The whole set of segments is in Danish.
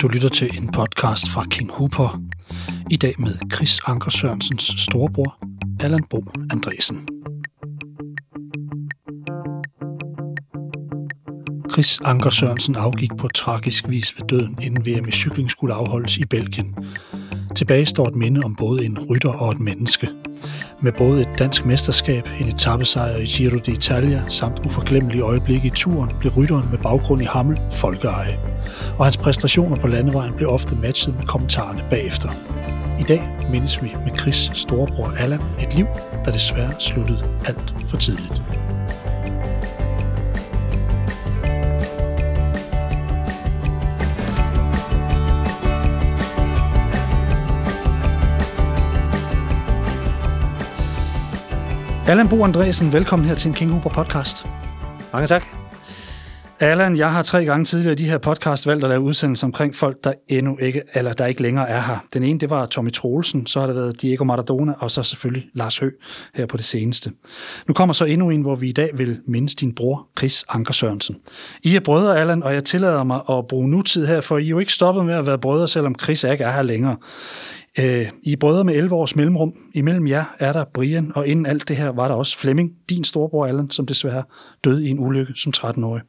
Du lytter til en podcast fra King Hooper. I dag med Chris Anker Sørensens storebror, Allan Bo Andresen. Chris Anker Sørensen afgik på tragisk vis ved døden, inden VM i cykling skulle afholdes i Belgien. Tilbage står et minde om både en rytter og et menneske. Med både et dansk mesterskab, en etappesejr i Giro d'Italia samt uforglemmelige øjeblikke i turen, blev rytteren med baggrund i Hammel folkeeje. Og hans præstationer på landevejen blev ofte matchet med kommentarerne bagefter. I dag mindes vi med Chris storebror Allan et liv, der desværre sluttede alt for tidligt. Allan Bo Andresen, velkommen her til en King Huber podcast. Mange tak. Allan, jeg har tre gange tidligere i de her podcast valgt at lave udsendelser omkring folk, der endnu ikke, eller der ikke længere er her. Den ene, det var Tommy Troelsen, så har det været Diego Maradona, og så selvfølgelig Lars Hø her på det seneste. Nu kommer så endnu en, hvor vi i dag vil mindes din bror, Chris Anker Sørensen. I er brødre, Allan, og jeg tillader mig at bruge nutid her, for I er jo ikke stoppet med at være brødre, selvom Chris ikke er her længere. Øh, I brødre med 11 års mellemrum. Imellem jer er der Brian, og inden alt det her var der også Flemming, din storebror Allan, som desværre døde i en ulykke som 13-årig.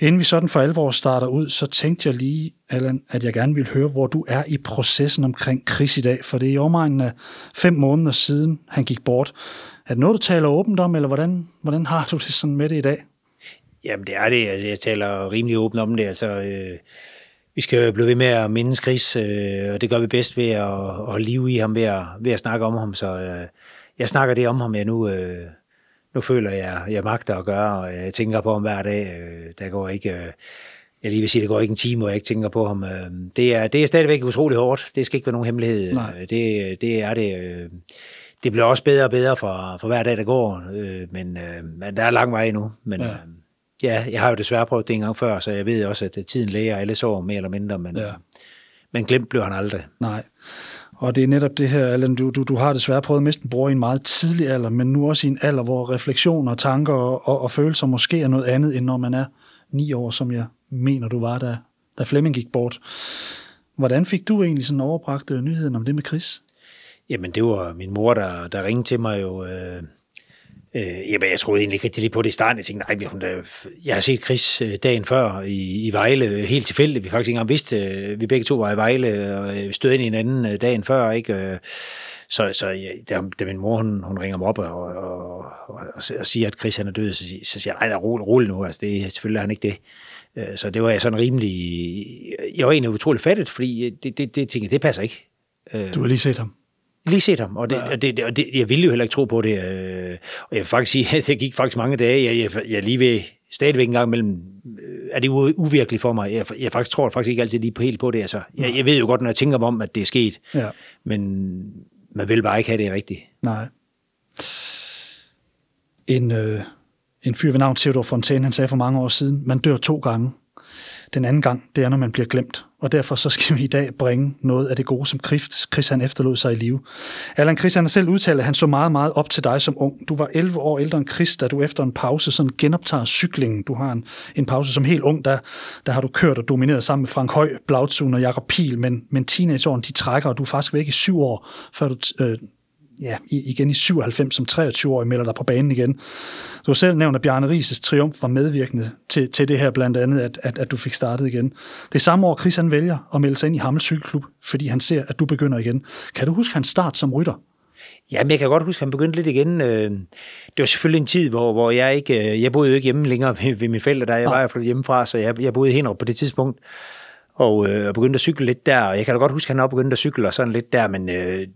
Inden vi sådan for alvor starter ud, så tænkte jeg lige, Allan, at jeg gerne ville høre, hvor du er i processen omkring Chris i dag, for det er i omegnen af fem måneder siden, han gik bort. Er det noget, du taler åbent om, eller hvordan, hvordan har du det sådan med det i dag? Jamen, det er det. Altså, jeg taler rimelig åbent om det. Altså, øh, vi skal blive ved med at minde Chris, øh, og det gør vi bedst ved at, at holde liv i ham, ved at, ved at snakke om ham. Så øh, jeg snakker det om ham, jeg nu, øh, nu føler, jeg, jeg magter at gøre, og jeg tænker på ham hver dag. Øh, der går ikke... Øh, jeg lige vil sige, det går ikke en time, hvor jeg ikke tænker på ham. Øh, det er, det er stadigvæk utrolig hårdt. Det skal ikke være nogen hemmelighed. Nej. Det, det er det. Øh, det bliver også bedre og bedre for, for hver dag, der går. Men, men der er lang vej endnu. Men, ja. Ja, jeg har jo desværre prøvet det en gang før, så jeg ved også, at tiden læger alle sår mere eller mindre, men, ja. men glemt blev han aldrig. Nej. Og det er netop det her, Allan, du, du, du har desværre prøvet at miste en bror i en meget tidlig alder, men nu også i en alder, hvor refleksioner, tanker og, og, og følelser måske er noget andet, end når man er ni år, som jeg mener, du var, da, da Flemming gik bort. Hvordan fik du egentlig sådan overbragt nyheden om det med Chris? Jamen, det var min mor, der, der ringede til mig jo... Øh Øh, jamen, jeg troede egentlig ikke rigtig lige på det i starten. Jeg tænkte, nej, hun, jeg har set Chris øh, dagen før i, i Vejle, øh, helt tilfældigt. Vi faktisk ikke engang vidste, øh, vi begge to var i Vejle, og vi stod ind i hinanden dagen før, ikke? Så, så ja, da, da min mor, hun, hun ringer mig op og, og, og, og, og siger, at Chris han er død, så, så siger jeg, nej, rolig, rolig nu, altså, det, selvfølgelig er han ikke det. Så det var jeg sådan rimelig, jeg var egentlig utrolig fattet, fordi det, det, det tænkte det passer ikke. Du har lige set ham? Lige set ham, og, det, ja. og, det, og det, jeg ville jo heller ikke tro på det. Øh, og jeg vil faktisk sige, at det gik faktisk mange dage. Jeg, jeg, jeg lige ved stadigvæk en gang imellem, øh, er det uvirkeligt for mig. Jeg, jeg faktisk tror faktisk ikke altid lige på helt på det. Altså, jeg, jeg ved jo godt, når jeg tænker om, at det er sket, ja. men man vil bare ikke have det rigtigt. Nej. En, øh, en fyr ved navn Theodor Fontaine, han sagde for mange år siden, man dør to gange. Den anden gang, det er, når man bliver glemt. Og derfor så skal vi i dag bringe noget af det gode, som Chris, han efterlod sig i live. Allan Chris han har selv udtalt, at han så meget, meget op til dig som ung. Du var 11 år ældre end Chris, da du efter en pause sådan genoptager cyklingen. Du har en, en pause som helt ung, der, der har du kørt og domineret sammen med Frank Høj, Blautsun og Jakob Pil, men, men teenageårene de trækker, og du er faktisk væk i syv år, før du øh, ja, igen i 97 som 23-årig melder dig på banen igen. Du har selv nævnt, at Bjarne Rises triumf var medvirkende til, til det her, blandt andet, at, at, at du fik startet igen. Det samme år, Chris han vælger at melde sig ind i Hammel Cykelklub, fordi han ser, at du begynder igen. Kan du huske hans start som rytter? Ja, men jeg kan godt huske, at han begyndte lidt igen. Øh, det var selvfølgelig en tid, hvor, hvor jeg ikke, øh, jeg boede jo ikke hjemme længere ved, ved mine forældre, der jeg var flyttet hjemmefra, så jeg, jeg boede i på det tidspunkt og, øh, og begyndte at cykle lidt der. Og jeg kan da godt huske, at han også begyndte at cykle og sådan lidt der, men øh,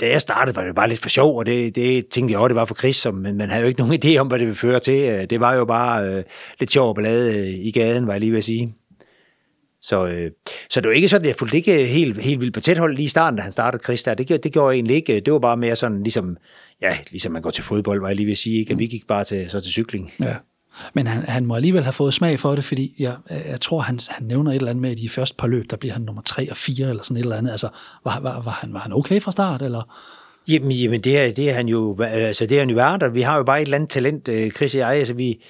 da jeg startede, var det bare lidt for sjov, og det, det tænkte jeg også, det var for Chris, som, men man havde jo ikke nogen idé om, hvad det ville føre til. Øh, det var jo bare øh, lidt sjov ballade øh, i gaden, var jeg lige ved at sige. Så, øh, så det var ikke sådan, at jeg fulgte ikke helt, helt vildt på tæt hold lige i starten, da han startede Chris der. Det, det gjorde jeg egentlig ikke. Det var bare mere sådan, ligesom, ja, ligesom man går til fodbold, var jeg lige ved at sige, ikke? at vi gik bare til, så til cykling. Ja. Men han, han må alligevel have fået smag for det, fordi jeg, jeg tror, han, han nævner et eller andet med, at i de første par løb, der bliver han nummer 3 og 4 eller sådan et eller andet. Altså, var, var, var, han, var han okay fra start, eller? Jamen, jamen det, er, det er han jo, altså det er han jo værd, vi har jo bare et eller andet talent, øh, Chris og jeg, altså vi,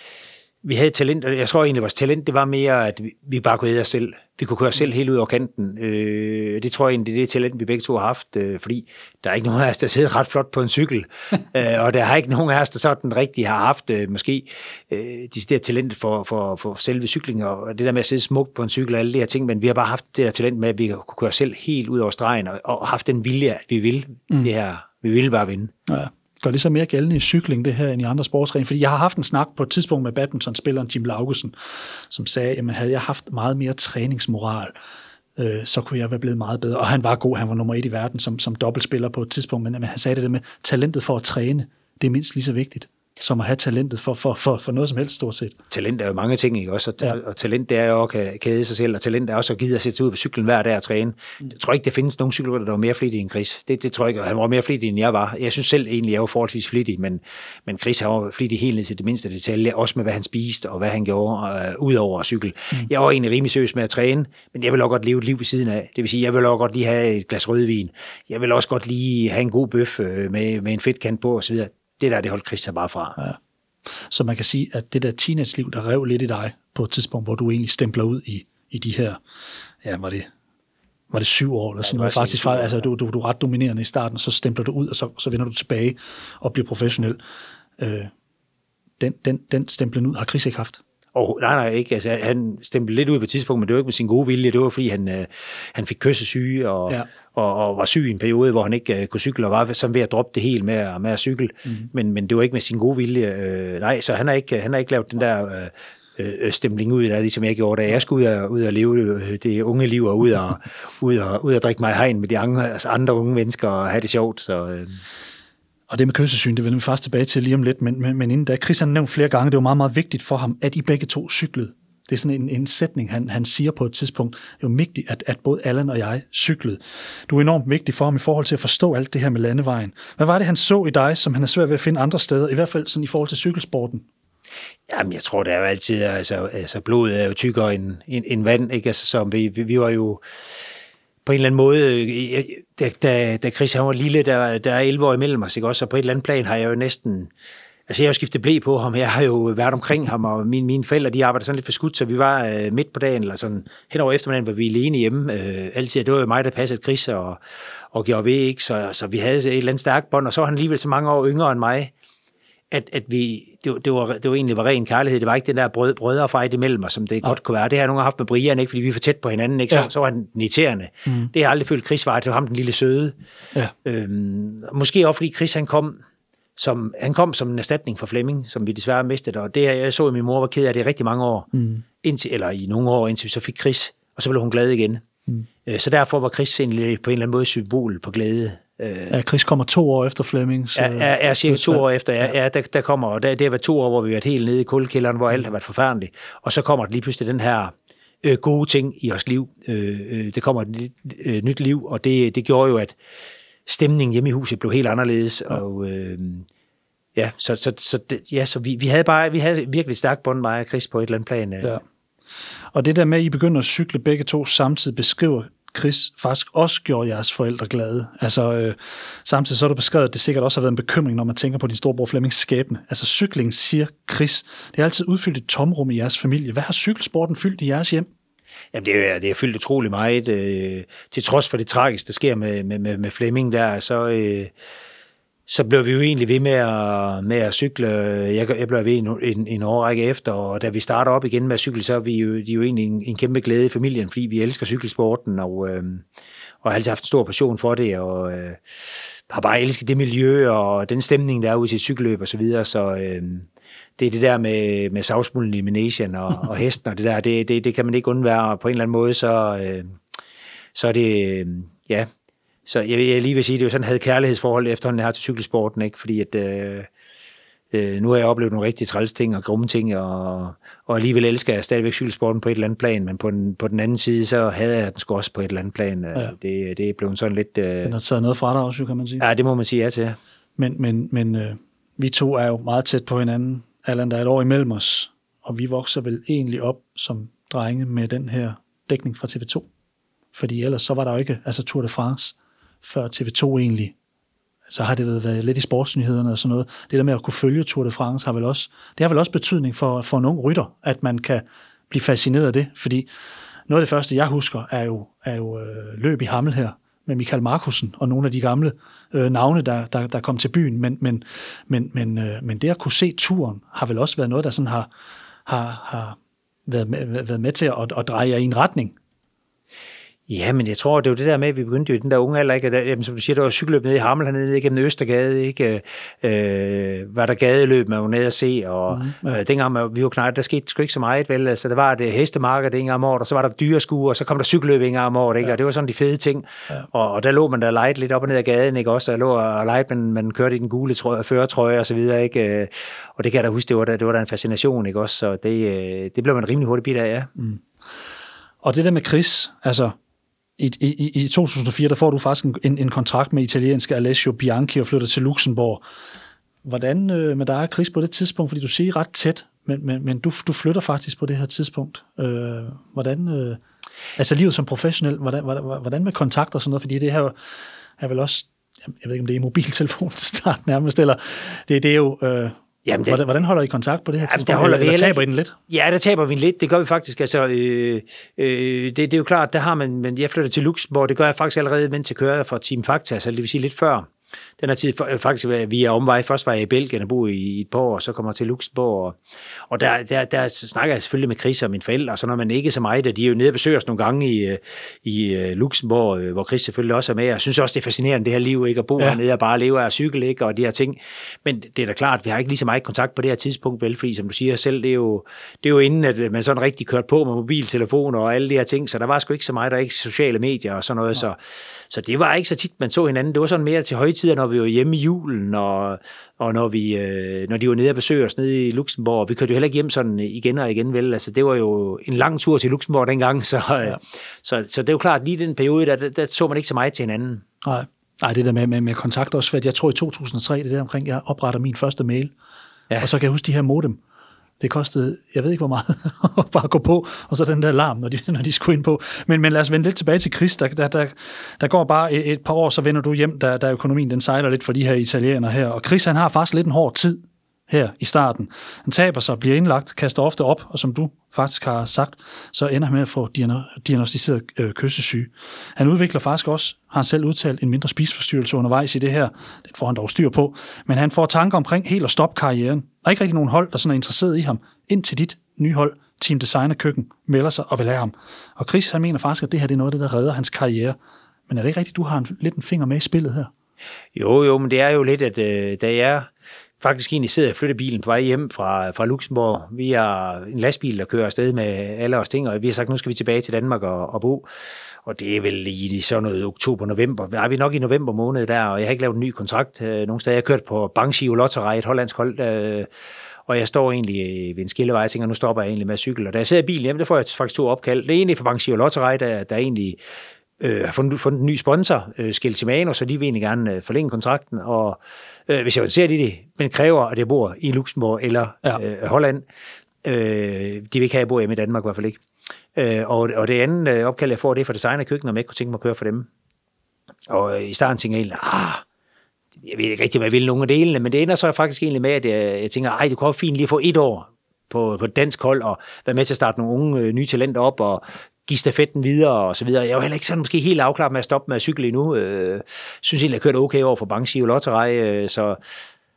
vi havde talent, og jeg tror egentlig, at vores talent, det var mere, at vi, vi bare kunne æde os selv. Vi kunne køre os selv helt ud over kanten. Øh, det tror jeg egentlig, det er det talent, vi begge to har haft, øh, fordi der er ikke nogen af os, der sidder ret flot på en cykel, øh, og der har ikke nogen af os, der sådan rigtig har haft øh, måske øh, de der talent for, for, for selve cykling, og det der med at sidde smukt på en cykel og alle de her ting, men vi har bare haft det der talent med, at vi kunne køre os selv helt ud over stregen, og, og haft den vilje, at vi vil mm. det her. Vi ville bare vinde. Ja gør det så mere gældende i cykling, det her, end i andre sportsgrene? Fordi jeg har haft en snak på et tidspunkt med badmintonspilleren Jim Laugesen, som sagde, at havde jeg haft meget mere træningsmoral, øh, så kunne jeg være blevet meget bedre. Og han var god, han var nummer et i verden som, som dobbeltspiller på et tidspunkt, men, jamen, han sagde det der med, talentet for at træne, det er mindst lige så vigtigt som at have talentet for, for, for, for noget som helst stort set. Talent er jo mange ting, ikke også? Og, ja. og talent det er jo at kæde sig selv, og talent er også at give at sætte sig ud på cyklen hver dag og træne. Mm. Jeg tror ikke, der findes nogen cykelrytter, der var mere flittig end Chris. Det, det tror jeg ikke. Han var mere flittig, end jeg var. Jeg synes selv egentlig, jeg var forholdsvis flittig, men, men Chris har var flittig helt ned til det mindste detalje, også med hvad han spiste og hvad han gjorde øh, ud over at cykle. Mm. Jeg var egentlig rimelig seriøs med at træne, men jeg vil også godt leve et liv ved siden af. Det vil sige, jeg vil også godt lige have et glas rødvin. Jeg vil også godt lige have en god bøf øh, med, med en fedtkant på osv. Det der, det holdt Chris sig bare fra. Ja. Så man kan sige, at det der teenage-liv, der rev lidt i dig på et tidspunkt, hvor du egentlig stempler ud i, i de her, ja, var det, var det syv år eller sådan ja, noget, faktisk, år, altså du, du, du er ret dominerende i starten, så stempler du ud, og så, så vender du tilbage og bliver professionel. Øh, den, den, den stemplen ud har Chris ikke haft. Og, nej, nej, ikke. Altså, han stemte lidt ud på et tidspunkt, men det var ikke med sin gode vilje. Det var, fordi han, øh, han fik kyssesyge og, ja. Og, og, var syg i en periode, hvor han ikke øh, kunne cykle, og var som ved at droppe det helt med, at, med at cykle. Mm. Men, men det var ikke med sin gode vilje. Øh, nej, så han har ikke, han har ikke lavet den der... Øh, øh, stemning ud af, ligesom jeg gjorde, da jeg skulle ud og, ud og leve øh, det unge liv, og ud og, ud og, ud og drikke mig hegn med de andre, altså andre unge mennesker, og have det sjovt. Så, øh. Og det med kysesyn, det vender vi først tilbage til lige om lidt, men, men, men inden da, Chris har nævnt flere gange, det var meget, meget vigtigt for ham, at I begge to cyklede. Det er sådan en, en sætning, han, han siger på et tidspunkt. Det er jo vigtigt, at, at både Allan og jeg cyklede. Du er enormt vigtig for ham i forhold til at forstå alt det her med landevejen. Hvad var det, han så i dig, som han er svært ved at finde andre steder, i hvert fald sådan i forhold til cykelsporten? Jamen, jeg tror, det er jo altid, altså, altså blodet er jo tykkere end, end, end vand, ikke? Altså, så vi, vi, vi var jo, på en eller anden måde, øh, øh, da, da, da Chris han var lille, der, der er 11 år imellem os, ikke også? Og på et eller andet plan har jeg jo næsten... Altså, jeg har jo skiftet blæ på ham. Jeg har jo været omkring ham, og mine, mine forældre, de arbejder sådan lidt for skudt, så vi var øh, midt på dagen, eller sådan hen over eftermiddagen, var vi alene hjemme. Øh, altid, det var jo mig, der passede Chris og, og gjorde ved, ikke? Så, så vi havde et eller andet stærkt bånd, og så var han alligevel så mange år yngre end mig at, at vi, det, det, var, det var egentlig var ren kærlighed. Det var ikke den der brød, brødrefejde imellem os, som det ja. godt kunne være. Det har jeg nogle haft med Brian, ikke? fordi vi er for tæt på hinanden. Ikke? Så, ja. så var han irriterende. Mm. Det har jeg aldrig følt, Chris var. Det var ham, den lille søde. Ja. Øhm, måske også, fordi Chris han kom, som, han kom som en erstatning for Flemming, som vi desværre mistede. Og det jeg så, at min mor var ked af det i rigtig mange år. Mm. Indtil, eller i nogle år, indtil vi så fik Chris. Og så blev hun glad igen. Mm. Øh, så derfor var Chris egentlig på en eller anden måde symbol på glæde Øh, ja, Chris kommer to år efter Flemming. Ja, ja, cirka to år efter. Ja, ja der, der kommer, og der, det har været to år, hvor vi har været helt nede i kuldekælderen, hvor alt har været forfærdeligt. Og så kommer der lige pludselig den her øh, gode ting i vores liv. Øh, øh, det kommer et øh, nyt liv, og det, det gjorde jo, at stemningen hjemme i huset blev helt anderledes. Ja. Og øh, ja, så, så, så, det, ja, så vi, vi havde bare vi havde virkelig stærkt bånd, mig og Chris, på et eller andet plan. Øh. Ja. Og det der med, at I begynder at cykle begge to samtidig, beskriver Chris faktisk også gjorde jeres forældre glade. Altså, øh, samtidig så er du beskrevet, at det sikkert også har været en bekymring, når man tænker på din storebror Flemmings skæbne. Altså, cykling, siger Chris, det har altid udfyldt et tomrum i jeres familie. Hvad har cykelsporten fyldt i jeres hjem? Jamen, det er, det er fyldt utrolig meget. Øh, til trods for det tragiske, der sker med, med, med, med Flemming der, så... Øh, så blev vi jo egentlig ved med at, med at cykle. Jeg, jeg blev ved en, en, en årrække efter, og da vi starter op igen med at cykle, så er vi jo, de er jo egentlig en, en kæmpe glæde i familien, fordi vi elsker cykelsporten, og, øh, og har altid haft en stor passion for det, og øh, har bare elsket det miljø, og den stemning, der er ude til cykelløb og så videre, så øh, det er det der med, med savsmulden i Manation og, og hesten, og det der, det, det, det kan man ikke undvære, på en eller anden måde, så, øh, så er det, øh, ja, så jeg, jeg lige vil sige, det er jo sådan, havde kærlighedsforhold efterhånden her til cykelsporten, ikke? fordi at, øh, øh, nu har jeg oplevet nogle rigtig træls ting og grumme ting, og, og alligevel elsker jeg stadigvæk cykelsporten på et eller andet plan, men på den, på den anden side, så havde jeg den sgu også på et eller andet plan. Ja. Det, det er blevet sådan lidt... Øh, den har taget noget fra dig også, kan man sige. Ja, det må man sige ja til. Men, men, men øh, vi to er jo meget tæt på hinanden. Allan, der er et år imellem os, og vi vokser vel egentlig op som drenge med den her dækning fra TV2. Fordi ellers så var der jo ikke, altså Tour de France, før TV2 egentlig så har det været, været lidt i sportsnyhederne og sådan noget. Det der med at kunne følge Tour de France har vel også, det har vel også betydning for, for en ung rytter, at man kan blive fascineret af det, fordi noget af det første, jeg husker, er jo, er jo øh, løb i Hammel her, med Michael Markusen og nogle af de gamle øh, navne, der, der, der kom til byen. Men, men, men, men, øh, men det at kunne se turen, har vel også været noget, der sådan har, har, har været, med, været med til at, at dreje jer i en retning. Ja, men jeg tror, det var det der med, at vi begyndte jo i den der unge alder, ikke? Der, jamen, som du siger, der var cykelløb nede i Hammel hernede igennem Østergade, ikke? Øh, var der gadeløb, man var nede at se, og mm, ja. øh, dengang man, vi var knægt, der skete sgu ikke så meget, vel? Altså, der var det hestemarked en gang om året, og så var der dyreskuer, og så kom der cykelløb en gang om året, ikke? Ja. Og det var sådan de fede ting. Ja. Og, og, der lå man der leget lidt op og ned ad gaden, ikke? Også, og lå og leget, men man kørte i den gule trøje, føretrøje og så videre, ikke? Og det kan jeg da huske, det var der, det var der en fascination, ikke? Også, så det, øh, det blev man rimelig hurtigt bidt af, ja. Mm. Og det der med Chris, altså, i, i, i 2004, der får du faktisk en, en kontrakt med italienske Alessio Bianchi og flytter til Luxembourg. Hvordan øh, med dig og Chris på det tidspunkt, fordi du siger ret tæt, men, men, men du, du flytter faktisk på det her tidspunkt. Øh, hvordan, øh, altså livet som professionel, hvordan, hvordan, hvordan med kontakter og sådan noget, fordi det her er vel også, jeg ved ikke om det er mobiltelefon til start nærmest, eller det, det er jo... Øh, Jamen, det, hvordan holder I kontakt på det her tidspunkt? Der holder eller, vi eller taber I den lidt? Ja, der taber vi den lidt. Det gør vi faktisk. Altså, øh, øh, det, det, er jo klart, der har man, men jeg flytter til Luxembourg, det gør jeg faktisk allerede, mens jeg kører fra Team Fakta, så det vil sige lidt før den her tid, faktisk vi er omvej. Først var jeg i Belgien og boede i et par år, og så kommer jeg til Luxembourg. Og, og der, der, der snakker jeg selvfølgelig med Chris og mine forældre, og så når man ikke så meget, de er jo nede og besøger os nogle gange i, i øh, Luxembourg, øh, hvor Chris selvfølgelig også er med. Jeg synes også, det er fascinerende, det her liv, ikke? At bo ja. hernede og bare leve af cykel, ikke? Og de her ting. Men det er da klart, vi har ikke lige så meget kontakt på det her tidspunkt, vel? Fordi som du siger selv, det er jo, det er jo inden, at man sådan rigtig kørte på med mobiltelefoner og alle de her ting, så der var sgu ikke så meget, der er ikke sociale medier og sådan noget, ja. så, så det var ikke så tit, man så hinanden. Det var sådan mere til højtider, når vi var hjemme i julen, og, og når, vi, øh, når de var nede og besøgte os nede i Luxembourg. Vi kørte jo heller ikke hjem sådan igen og igen, vel? Altså, det var jo en lang tur til Luxembourg dengang, så, øh, ja. så, så det er jo klart, lige den periode, der, der, der så man ikke så meget til hinanden. Nej. Nej, det der med, med, med kontakt også, for jeg tror i 2003, det der omkring, jeg opretter min første mail, ja. og så kan jeg huske de her modem, det kostede, jeg ved ikke hvor meget, at bare gå på, og så den der larm, når de, når de skulle ind på. Men, men lad os vende lidt tilbage til Chris. Der, der, der, der går bare et, et par år, så vender du hjem, da, da økonomien den sejler lidt for de her italienere her. Og Chris han har faktisk lidt en hård tid her i starten. Han taber sig, bliver indlagt, kaster ofte op, og som du faktisk har sagt, så ender han med at få diagnostiseret øh, kyssesyge. Han udvikler faktisk også, har han selv udtalt, en mindre spisforstyrrelse undervejs i det her. Det får han dog styr på. Men han får tanker omkring helt at stoppe karrieren. Og ikke rigtig nogen hold, der sådan er interesseret i ham, indtil dit nye hold, Team Designer Køkken, melder sig og vil have ham. Og Chris han mener faktisk, at det her det er noget af det, der redder hans karriere. Men er det ikke rigtigt, du har en, lidt en finger med i spillet her? Jo, jo, men det er jo lidt, at øh, da jeg faktisk egentlig sidder og flytter bilen på vej hjem fra, fra Luxembourg. Vi har en lastbil, der kører afsted med alle os ting, og vi har sagt, nu skal vi tilbage til Danmark og, og bo. Og det er vel i sådan noget oktober-november. Er vi nok i november måned der, og jeg har ikke lavet en ny kontrakt øh, nogen steder. Jeg har kørt på Banshee Lotterej, et hollandsk hold, øh, og jeg står egentlig ved en skillevej, og tænker, nu stopper jeg egentlig med at cykle. Og da jeg sidder i bilen hjemme, der får jeg faktisk to opkald. Det er egentlig fra Banshee Lotterej, der, der egentlig øh, har fundet, fundet en ny sponsor, øh, Skeltimano, så de vil egentlig gerne øh, forlænge kontrakten, og øh, hvis jeg er interesseret i det, men kræver, at jeg bor i Luxembourg eller ja. øh, Holland, øh, de vil ikke have, at jeg bor hjemme i Danmark i hvert fald ikke. Øh, og, og det andet øh, opkald, jeg får, det er for designer køkken, om jeg ikke kunne tænke mig at køre for dem. Og øh, i starten tænker jeg egentlig, ah, jeg ved ikke rigtig, hvad jeg vil nogle af delene, men det ender så faktisk egentlig med, at jeg, jeg tænker, ej, det kunne fint lige få et år på, på dansk hold, og være med til at starte nogle unge øh, nye talenter op, og give stafetten videre og så videre. Jeg er jo heller ikke sådan måske helt afklaret med at stoppe med at cykle endnu. Øh, synes egentlig, jeg kørte okay over for Bangsi og Lotterej, øh, så,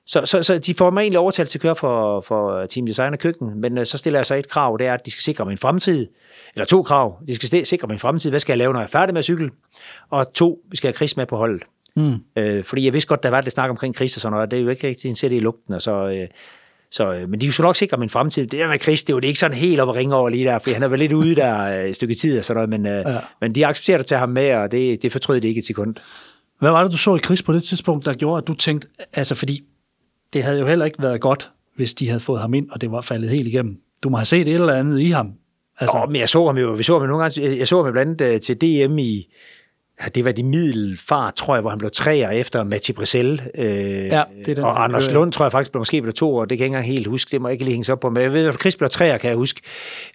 så, så, så de får mig egentlig overtalt til at køre for, for Team Design og Køkken, men øh, så stiller jeg så et krav, det er, at de skal sikre min fremtid, eller to krav, de skal sikre min fremtid, hvad skal jeg lave, når jeg er færdig med at cykle, og to, vi skal have Chris med på holdet. Mm. Øh, fordi jeg vidste godt, der var lidt snak omkring Chris og sådan noget, og det er jo ikke rigtig en det i lugten, og så, øh, så, øh, men de skulle nok sikre min fremtid. Det der med Chris, det er jo ikke sådan helt op at ringe over lige der, for han er vel lidt ude der øh, et stykke tid og sådan noget, men, øh, ja. men de accepterer at tage ham med, og det, det fortrød det ikke et sekund. Hvad var det, du så i Chris på det tidspunkt, der gjorde, at du tænkte, altså fordi det havde jo heller ikke været godt, hvis de havde fået ham ind, og det var faldet helt igennem. Du må have set et eller andet i ham. Altså. Oh, men jeg så ham jo, vi så ham nogle gange, jeg så ham blandt andet til DM i, ja, det var de middelfart, tror jeg, hvor han blev treer efter Mathieu Brisel. Øh, Ja, det er og Anders. Lund tror jeg faktisk blev, måske blev to år, det kan jeg ikke engang helt huske, det må jeg ikke lige hænge sig op på, men jeg ved, at Chris blev treer, kan jeg huske,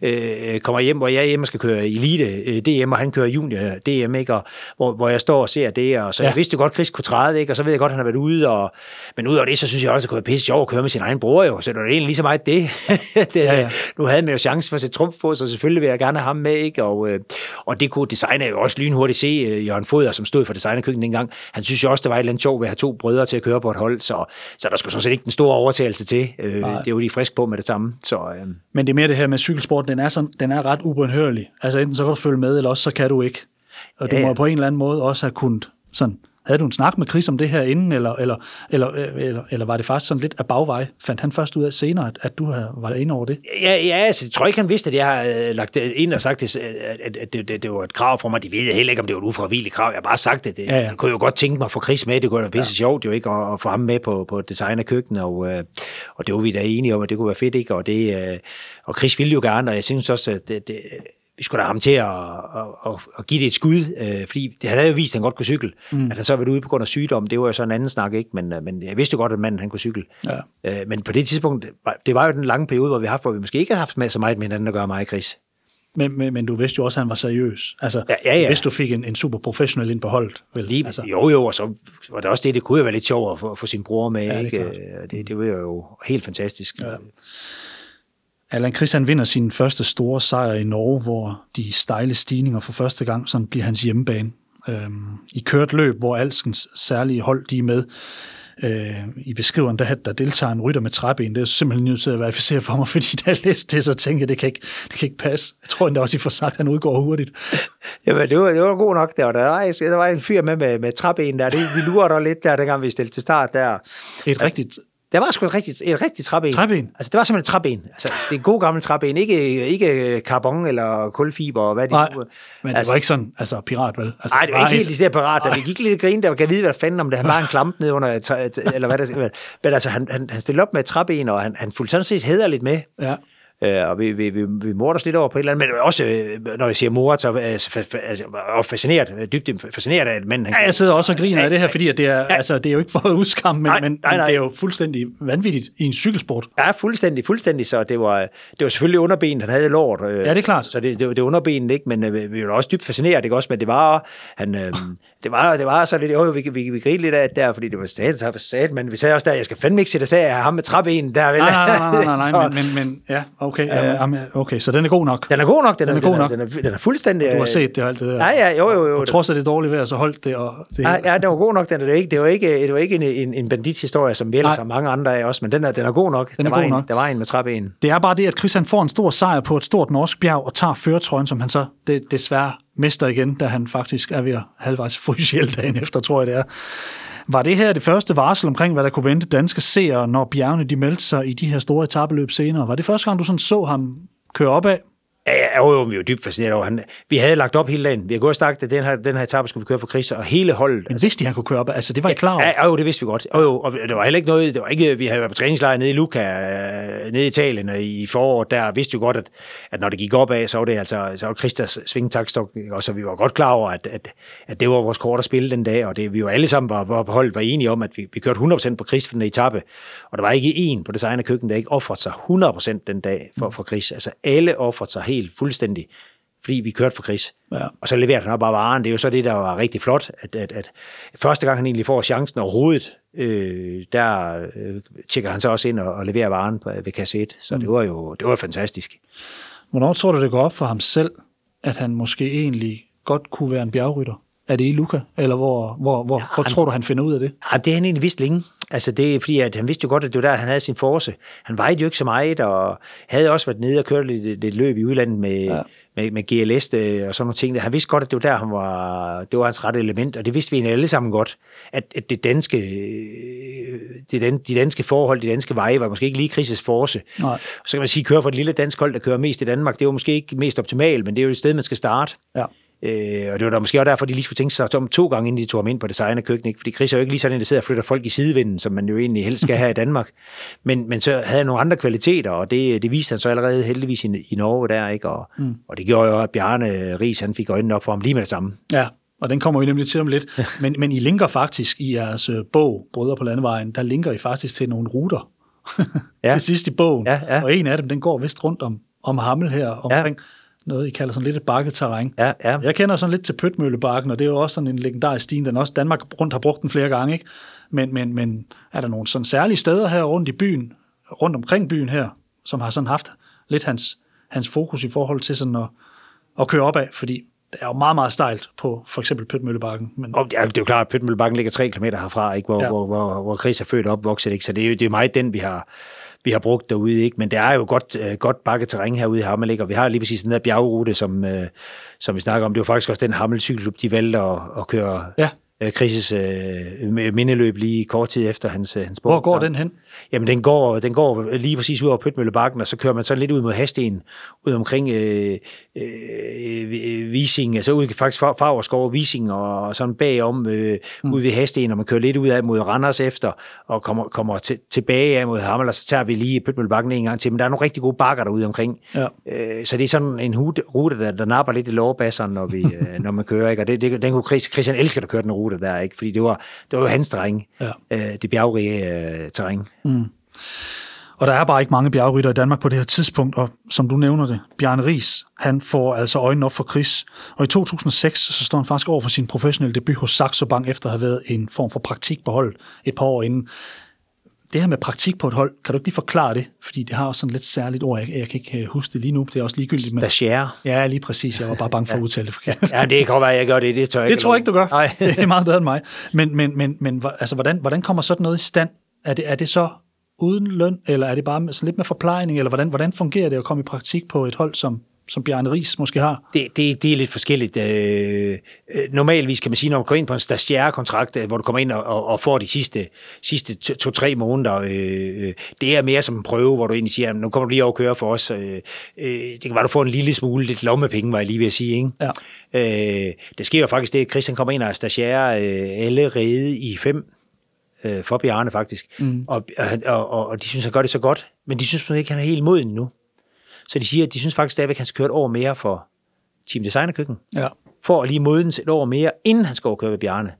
øh, kommer hjem, hvor jeg er hjemme og skal køre Elite øh, DM, og han kører Junior DM, ikke? Og, hvor, hvor jeg står og ser det, og så ja. Jeg vidste jo godt, at Chris kunne træde, ikke? og så ved jeg godt, at han har været ude, og, men udover det, så synes jeg også, at det kunne være pisse sjovt at køre med sin egen bror, jo, så det var egentlig lige så meget det. det Ja, ja. Nu havde man jo chance for at sætte trumf på, så selvfølgelig vil jeg gerne have ham med, ikke? Og, øh, og det kunne designer jo også lynhurtigt se, øh, Jørgen Foder, som stod for designerkøkken dengang, han synes jo også, der var et eller andet sjovt ved at have to brødre til at køre på et hold, så, så der skulle sådan set ikke den store overtagelse til. Øh, det er jo de frisk på med det samme. Så, øh, Men det er mere det her med cykelsport, den er, sådan, den er ret ubønhørlig. Altså enten så kan du følge med, eller også så kan du ikke. Og du ja, ja. må på en eller anden måde også have kunnet sådan, havde du en snak med Chris om det her inden, eller, eller, eller, eller, eller var det faktisk sådan lidt af bagvej? Fandt han først ud af senere, at, at du havde- var inde over det? Ja, ja altså, jeg tror ikke, han vidste, at jeg har øh, lagt det ind og sagt, det, at, at, det, det, det, var et krav for mig. De ved heller ikke, om det var et ufravilligt krav. Jeg har bare sagt det. det Ja, ja. Jeg kunne jo godt tænke mig at få Chris med. Det kunne være pisse ja. sjovt jo ikke, at, at få ham med på, på design af køkken. Og, øh, og det var vi da enige om, at det kunne være fedt. ikke. Og, det, øh, og Chris ville jo gerne, og jeg synes også, at det, det, vi skulle da ham til at, at, at, at give det et skud, øh, fordi det havde jo vist, at han godt kunne cykle. Mm. At han så havde været ude på grund af sygdom, det var jo så en anden snak, ikke? Men, øh, men jeg vidste jo godt, at manden han kunne cykle. Ja. Øh, men på det tidspunkt, var- det var jo den lange periode, hvor vi har haft, hvor vi måske ikke har haft med så meget med hinanden at gøre, mig og Chris. Men, men, men du vidste jo også, at han var seriøs. Altså, Ja, ja, ja. Hvis du fik en, en super professionel ind på holdet. Vel? Lige, altså, jo, jo, og så var det også det, det kunne jo være lidt sjovt at få, få sin bror med. det er ikke? Det, det var jo helt fantastisk. Ja. Allan Christian vinder sin første store sejr i Norge, hvor de stejle stigninger for første gang sådan bliver hans hjemmebane. Øhm, I kørt løb, hvor alskens særlige hold de er med. Øh, I beskriveren, der, der deltager en rytter med træben. Det er simpelthen nødt til at verificere for mig, fordi da jeg læste det, så tænkte jeg, det kan ikke, det kan ikke passe. Jeg tror endda også, I får sagt, at han udgår hurtigt. Jamen, det var, det var god nok. Der var, der, var, der var en fyr med med, med træben der. Det, vi lurede der lidt der, dengang vi stillede til start der. Et rigtigt Der var sgu et rigtigt, et rigtigt træben. Træben? Altså, det var simpelthen et træben. Altså, det er god gammel træben. Ikke, ikke carbon eller kulfiber og hvad de Nej, nu- men det altså, var ikke sådan, altså pirat, vel? Altså, Nej, det var ikke helt et- decideret parat. Da vi gik lidt grin, der kan vide, hvad fanden om det. Han var en klamp ned under, eller hvad der Men altså, han, han, han stillede op med et træben, og han, han fulgte sådan set hæderligt med. Ja. Øh, og vi, vi, vi, vi morder os lidt over på et eller andet, men også, øh, når jeg siger mor, så er fa- altså, og fascineret, øh, dybt fascineret af, at manden... Ja, jeg sidder også og griner af det her, fordi at det, er, altså, det er jo ikke for at udskamme, men, Nej, men, nej, nej. det er jo fuldstændig vanvittigt i en cykelsport. Ja, fuldstændig, fuldstændig. Så det var, det var selvfølgelig underbenet, han havde lort. Øh, Ja, det er klart. Så det, det, var- det var underbenet, ikke? Men øh, vi var også dybt fascineret, ikke også? Men det var, han, øh, det var, det var så lidt, jo, vi, vi, vi grinte lidt af det der, fordi det var sat, så sat, men vi sagde også der, jeg skal fandme ikke sætte sig af ham med træben der, vel? Nej, nej, nej, nej, nej, men, men, men ja, okay, ja. jamen, okay, så den er god nok. Den er god nok, den, Den er, god den, er, nok. den, er, den er fuldstændig... Du har set det og alt det der. Ja, ja, jo, jo, jo. På trods af det dårlige vejr, så holdt det. Og det Ja, ja, den var god nok, den er det ikke. Det var ikke, det var ikke en, en, en bandithistorie, som vi ellers har mange andre af også, men den er, den er god nok. Den er der, var god en, nok. der var en med træben. Det er bare det, at Chris han får en stor sejr på et stort norsk bjerg og tager føretrøjen, som han så det, desværre mester igen, da han faktisk er ved at halvvejs fryse dagen efter, tror jeg det er. Var det her det første varsel omkring, hvad der kunne vente danske seere, når bjergene de meldte sig i de her store etabeløb senere? Var det første gang, du sådan så ham køre op af ja, jo, jo, vi var dybt fascineret over. Han, vi havde lagt op hele dagen. Vi havde gået og sagt, at den her, den her etape skulle vi køre for Chris, og hele holdet. Men vidste de, han kunne køre opad? Altså, det var I klar over? Ja, jo, det vidste vi godt. Jo, jo, og det var heller ikke noget, det var ikke, vi havde været på træningslejr nede i Luca, øh, nede i Italien, og i foråret, der vidste jo godt, at, at når det gik opad, så var det altså, så var Christas svingtakstok, og så vi var godt klar over, at, at, at det var vores kort at spille den dag, og det, vi var alle sammen var, var på holdet var enige om, at vi, vi kørte 100% på Chris for den etape, og der var ikke en på design af køkken, der ikke offrede sig 100% den dag for, for Chris. Altså alle offrede sig helt fuldstændig fordi vi kørte for Chris. Ja. Og så leverede han bare varen. Det er jo så det, der var rigtig flot, at, at, at første gang han egentlig får chancen overhovedet, øh, der øh, tjekker han så også ind og, og leverer varen på, ved kasse 1. Så mm. det var jo det var fantastisk. Hvornår tror du, det går op for ham selv, at han måske egentlig godt kunne være en bjergrytter? Er det i Luca, eller hvor, hvor, hvor, ja, hvor han- tror du, han finder ud af det? Ja, det har han egentlig vidst længe. Altså det er fordi, at han vidste jo godt, at det var der, han havde sin force. Han vejede jo ikke så meget, og havde også været nede og kørt lidt, lidt løb i udlandet med, ja. Med, med GLS øh, og sådan nogle ting. Han vidste godt, at det var der, han var, det var hans rette element, og det vidste vi egentlig alle sammen godt, at, at det danske, øh, det dan, de danske forhold, de danske veje, var måske ikke lige Chris' force. Nej. Så kan man sige, at køre for et lille dansk hold, der kører mest i Danmark, det var måske ikke mest optimalt, men det er jo et sted, man skal starte. Ja. Øh, og det var da måske også derfor, de lige skulle tænke sig om to gange, inden de tog ham ind på design af køkken. Ikke? Fordi Chris er jo ikke lige sådan en, der sidder og flytter folk i sidevinden, som man jo egentlig helst skal have i Danmark. Men, men så havde han nogle andre kvaliteter, og det, det viste han så allerede heldigvis i, i Norge der. Ikke? Og, mm. og det gjorde jo, at Bjarne Ries han fik øjnene op for ham lige med det samme. Ja, og den kommer vi nemlig til om lidt. men, men I linker faktisk i jeres øh, bog, Brødre på Landevejen, der linker I faktisk til nogle ruter ja. til sidst i bogen. Ja, ja. Og en af dem, den går vist rundt om, om Hammel her, omkring ja. Noget, I kalder sådan lidt et bakketerræn. Ja, ja. Jeg kender sådan lidt til Pøtmøllebakken, og det er jo også sådan en legendarisk sti, den også Danmark rundt har brugt den flere gange, ikke? Men, men, men er der nogle sådan særlige steder her rundt i byen, rundt omkring byen her, som har sådan haft lidt hans, hans fokus i forhold til sådan at, at køre op af, fordi det er jo meget, meget stejlt på for eksempel Pøtmøllebakken. Men... Og det, er, det er jo klart, at Pøtmøllebakken ligger 3 km herfra, ikke? Hvor, ja. hvor, hvor, hvor Chris er født og opvokset, ikke? så det er jo det er meget den, vi har, vi har brugt derude, ikke? men det er jo godt, uh, godt bakketerræn herude i Hammel, og vi har lige præcis den der bjergrute, som, uh, som vi snakker om. Det var faktisk også den Hammel cykelklub, de valgte at, at køre ja. Krises øh, mindeløb lige kort tid efter hans, hans bog. Hvor går den hen? Jamen, den går, den går lige præcis ud over Pøtmøllebakken, og så kører man så lidt ud mod Hasten, ud omkring øh, øh, Vising, altså ud faktisk Fagerskov Vising, og, og sådan bagom øh, mm. ud ved Hasten, og man kører lidt ud af mod Randers efter, og kommer, kommer til, tilbage af mod Hammel, og så tager vi lige Pøtmøllebakken en gang til. Men der er nogle rigtig gode bakker derude omkring. Ja. Øh, så det er sådan en rute, der, der napper lidt i lovbasserne, når, vi, øh, når man kører. Ikke? Og det, det, den kunne Christian elsker at køre den rute der, ikke? fordi det var, det var jo hans terræn, ja. øh, det bjergrige øh, terræn. Mm. Og der er bare ikke mange bjergrytter i Danmark på det her tidspunkt, og som du nævner det, Bjarne Ries, han får altså øjnene op for Chris. Og i 2006, så står han faktisk over for sin professionelle debut hos Saxo Bank, efter at have været en form for praktik på holdet et par år inden. Det her med praktik på et hold, kan du ikke lige forklare det? Fordi det har også sådan lidt særligt ord. Jeg, jeg kan ikke øh, huske det lige nu. Det er også ligegyldigt. Men... Stagiaire. Ja, lige præcis. Jeg var bare bange for at udtale det forkert. ja, det kan godt være, jeg gør det. Det tror jeg det ikke. tror jeg ikke, du gør. Nej. det er meget bedre end mig. Men, men, men, men altså, hvordan, hvordan kommer sådan noget i stand? Er det, er det så uden løn, eller er det bare sådan lidt med forplejning, eller hvordan, hvordan fungerer det at komme i praktik på et hold, som, som Bjarne Ries måske har? Det, det, det er lidt forskelligt. Øh, øh normalvis kan man sige, når man går ind på en stagiaire-kontrakt, øh, hvor du kommer ind og, og får de sidste, sidste to-tre måneder, øh, det er mere som en prøve, hvor du egentlig siger, nu kommer du lige over at køre for os. Øh, det kan være, du får en lille smule lidt lommepenge, var jeg lige ved at sige. Ikke? Ja. Øh, det sker jo faktisk det, at Christian kommer ind og er stagiaire øh, allerede i fem øh, for Bjarne faktisk. Mm. Og, og, og, og de synes, han gør det så godt, men de synes ikke, han er helt moden nu. Så de siger, at de synes faktisk stadigvæk, at han skal køre et år mere for Team Designer Køkken. Ja. For at lige modens et år mere, inden han skal køre ved Bjarne.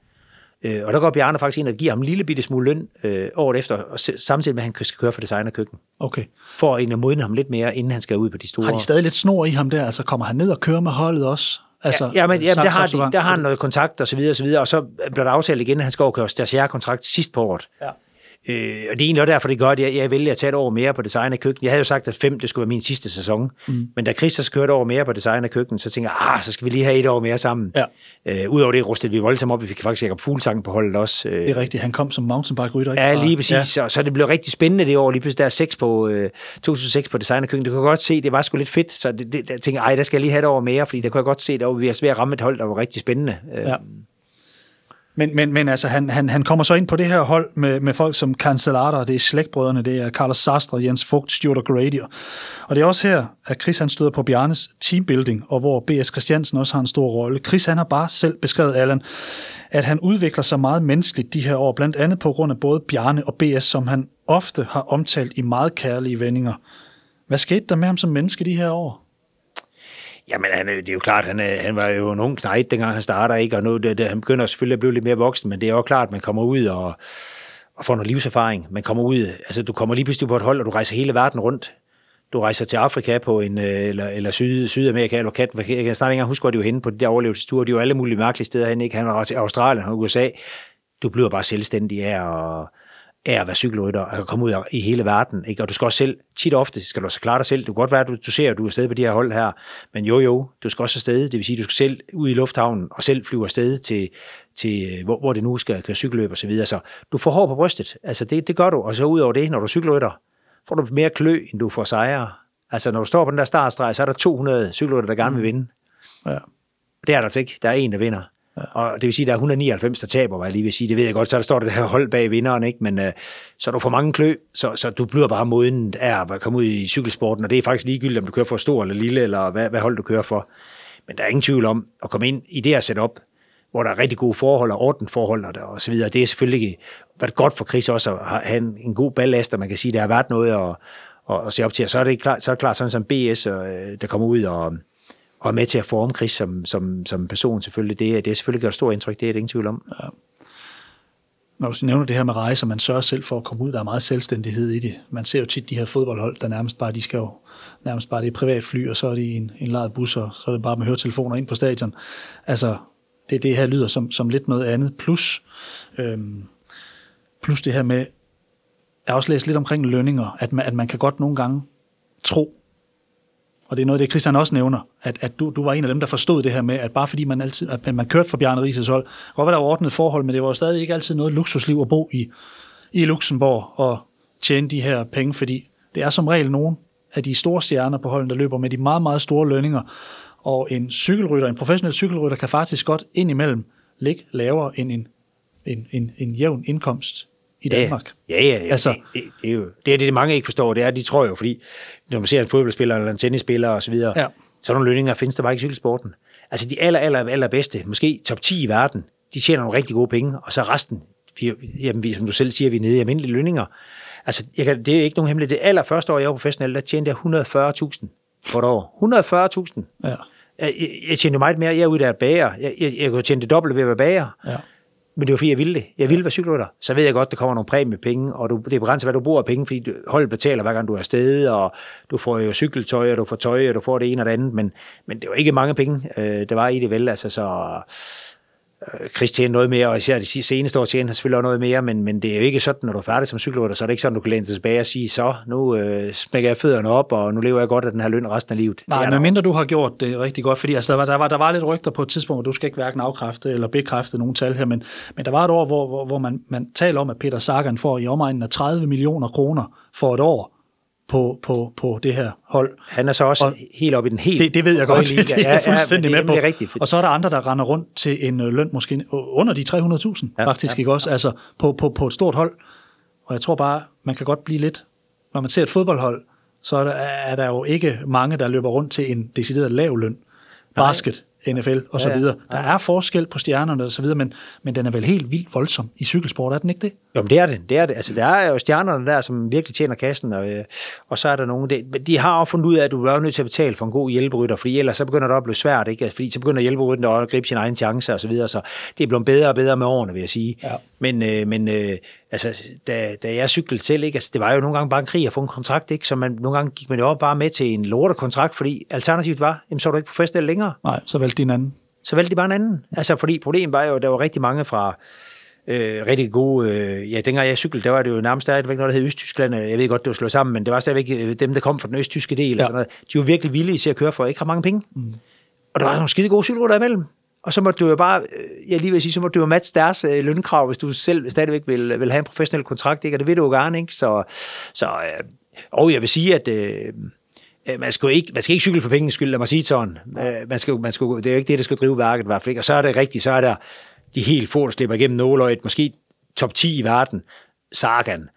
Øh, og der går Bjarne faktisk ind og giver ham en lille bitte smule løn øh, året efter, og samtidig med, at han skal køre for Designer Køkken. Okay. For at modne ham lidt mere, inden han skal ud på de store... Har de stadig lidt snor i ham der? Altså kommer han ned og kører med holdet også? Altså, ja, men, ja, der, har, de, der har han noget kontakt og så videre og så videre, og så bliver der aftalt igen, at han skal overkøre stagiaire-kontrakt sidst på året. Ja. Øh, og det er egentlig også derfor, det gør, at jeg, jeg vælger at tage et år mere på design af køkken. Jeg havde jo sagt, at fem, det skulle være min sidste sæson. Mm. Men da Chris så kørte over mere på design af køkken, så tænkte jeg, ah, så skal vi lige have et år mere sammen. Ja. Øh, Udover det rustede vi voldsomt op. Vi fik faktisk Jacob Fuglsang på holdet også. Øh. Det er rigtigt. Han kom som mountainbike-rytter. Ja, lige præcis. Ja. Og så det blev rigtig spændende det år. Lige pludselig der er 6 på, øh, 2006 på design af køkken. Det kunne jeg godt se, det var sgu lidt fedt. Så det, det, jeg tænkte, ej, der skal jeg lige have et år mere, fordi der kunne jeg godt se, at vi er svært at ramme et hold, der var rigtig spændende. Øh. Ja. Men, men, men altså, han, han, han kommer så ind på det her hold med, med folk som Cancellata, det er slægtbrødrene, det er Carlos Sastre, Jens Fugt, Stuart og Grady. Og det er også her, at Chris han støder på Bjarnes teambuilding, og hvor B.S. Christiansen også har en stor rolle. Chris han har bare selv beskrevet, Allan, at han udvikler sig meget menneskeligt de her år, blandt andet på grund af både Bjarne og B.S., som han ofte har omtalt i meget kærlige vendinger. Hvad skete der med ham som menneske de her år? Jamen, han, det er jo klart, han, han var jo en ung knægt, dengang han starter, ikke? og nu det, det, han begynder selvfølgelig at blive lidt mere voksen, men det er jo klart, at man kommer ud og, og får noget livserfaring. Man kommer ud, altså du kommer lige pludselig på et hold, og du rejser hele verden rundt. Du rejser til Afrika på en, øh, eller, eller Syd, Sydamerika, eller kat, jeg kan snart ikke engang huske, hvor de var henne på de der overlevelsesture. De var alle mulige mærkelige steder hen, ikke? Han var til Australien og USA. Du bliver bare selvstændig af og af at være cykelrytter, og komme ud i hele verden. Ikke? Og du skal også selv, tit ofte skal du også klare dig selv. Det kan godt være, at du, du ser, at du er afsted på de her hold her, men jo jo, du skal også afsted. Det vil sige, at du skal selv ud i lufthavnen og selv flyve afsted til, til hvor, hvor det nu skal køre cykelløb og så videre. Så du får hår på brystet. Altså det, det gør du. Og så ud over det, når du cykelrytter, får du mere klø, end du får sejre. Altså når du står på den der startstreg, så er der 200 cykelrytter, der gerne vil mm. vinde. Ja. Det er der altså ikke. Der er en, der vinder. Ja. Og det vil sige, at der er 199, der taber, hvad jeg lige vil sige. Det ved jeg godt, så der står det her hold bag vinderen, ikke? men øh, så er du for mange klø, så, så du bliver bare moden af at komme ud i cykelsporten, og det er faktisk ligegyldigt, om du kører for stor eller lille, eller hvad, hvad hold du kører for. Men der er ingen tvivl om at komme ind i det her setup, hvor der er rigtig gode forhold og ordenforhold og, og så videre. Det er selvfølgelig været godt for Chris også at have en, en god ballast, og man kan sige, at der har været noget at, at, at se op til. Og så er det klart, så er det klart sådan som BS, øh, der kommer ud og, og er med til at forme Chris som, som, som person selvfølgelig. Det, det er selvfølgelig gjort stor indtryk, det er det ingen tvivl om. Ja. Når du nævner det her med rejser, man sørger selv for at komme ud, der er meget selvstændighed i det. Man ser jo tit de her fodboldhold, der nærmest bare, de skal jo nærmest bare det er privat fly, og så er det en, en lejet bus, og så er det bare med høretelefoner ind på stadion. Altså, det, det her lyder som, som lidt noget andet. Plus, øhm, plus det her med, jeg har også læst lidt omkring lønninger, at man, at man kan godt nogle gange tro, og det er noget det, Christian også nævner, at, at du, du var en af dem, der forstod det her med, at bare fordi man altid, at man kørte for Bjarne Rises hold, godt var der ordnet forhold, men det var stadig ikke altid noget luksusliv at bo i, i Luxembourg og tjene de her penge, fordi det er som regel nogen af de store stjerner på holden, der løber med de meget, meget store lønninger, og en cykelrytter, en professionel cykelrytter, kan faktisk godt indimellem ligge lavere end en, en, en, en jævn indkomst i Danmark. Ja, ja, ja. Altså, det, det, det, er jo det, er det, mange ikke forstår. Det er, de tror jo, fordi når man ser en fodboldspiller eller en tennisspiller osv., så, videre, ja. så nogle lønninger findes der bare ikke i cykelsporten. Altså de aller, aller, aller bedste, måske top 10 i verden, de tjener nogle rigtig gode penge, og så resten, vi, jamen, vi, som du selv siger, vi er nede i almindelige lønninger. Altså, jeg kan, det er ikke nogen hemmelighed. Det allerførste år, jeg var professionel, der tjente jeg 140.000 for et år. 140.000. Ja. Jeg, jeg tjente meget mere. Jeg er uddannet bager. Jeg, jeg, jeg kunne tjene det dobbelt ved at være bager. Ja. Men det var fordi, jeg ville det. Jeg ville være cykelrytter. Så ved jeg godt, der kommer nogle præmiepenge, og du, det er begrænset, hvad du bruger af penge, fordi holdet betaler, hver gang du er afsted, og du får jo cykeltøj, og du får tøj, og du får det ene og det andet, men, men det var ikke mange penge, øh, der var i det vel. Altså, så, Chris tjener noget mere, og især de seneste år tjener han selvfølgelig også noget mere, men, men det er jo ikke sådan, når du er færdig som cykelrytter, så er det ikke sådan, du kan læne tilbage og sige, så nu øh, smækker jeg fødderne op, og nu lever jeg godt af den her løn resten af livet. Nej, men mindre du har gjort det rigtig godt, fordi altså, der, var, der, var, der var lidt rygter på et tidspunkt, hvor du skal ikke hverken afkræfte eller bekræfte nogen tal her, men, men der var et år, hvor, hvor, hvor man, man taler om, at Peter Sagan får i omegnen af 30 millioner kroner for et år, på, på, på det her hold. Han er så også og helt oppe i den helt Det, det ved jeg godt, det, det er jeg fuldstændig ja, er med på. Rigtigt. Og så er der andre, der render rundt til en øh, løn måske under de 300.000 ja, faktisk, ja, ikke også? Altså på, på, på et stort hold. Og jeg tror bare, man kan godt blive lidt, når man ser et fodboldhold, så er der, er der jo ikke mange, der løber rundt til en decideret lav løn. Basket, NFL og så videre. Der er forskel på stjernerne og så videre, men, men den er vel helt vildt voldsom i cykelsport, er den ikke det? Jo, men det er det. det, er det. Altså, der er jo stjernerne der, som virkelig tjener kassen, og, øh, og så er der nogen, det, de har også fundet ud af, at du er nødt til at betale for en god hjælperytter, fordi ellers så begynder det at blive svært, ikke? Fordi så begynder hjælperytterne at gribe sin egen chance og så videre, så det er blevet bedre og bedre med årene, vil jeg sige. Ja. Men, øh, men øh, altså, da, da jeg cyklede selv, ikke? Altså, det var jo nogle gange bare en krig at få en kontrakt, ikke? så man, nogle gange gik man jo bare med til en lortekontrakt, fordi alternativet var, jamen, så var du ikke professionel længere. Nej, så valgte din anden så valgte de bare en anden. Altså, fordi problemet var jo, at der var rigtig mange fra øh, rigtig gode... Øh, ja, dengang jeg cyklede, der var det jo nærmest stadigvæk noget, der hed Østtyskland. Jeg ved godt, det var slået sammen, men det var stadigvæk øh, dem, der kom fra den østtyske del. Ja. Og sådan noget. De var virkelig villige til at køre for ikke have mange penge. Mm. Og der var nogle skide gode cykelrutter imellem. Og så måtte du jo bare, øh, jeg lige vil sige, så måtte du jo matche deres øh, lønkrav, hvis du selv stadigvæk vil, vil have en professionel kontrakt, ikke? og det vil du jo gerne, ikke? Så, så øh, og jeg vil sige, at øh, Øh, man skal, ikke, man skal ikke cykle for pengens skyld, lad mig sige sådan. Øh, man skal, man skal, det er jo ikke det, der skal drive værket i hvert fald ikke. Og så er det rigtigt, så er der de helt få, der slipper igennem nåløjet, måske top 10 i verden, Sagan,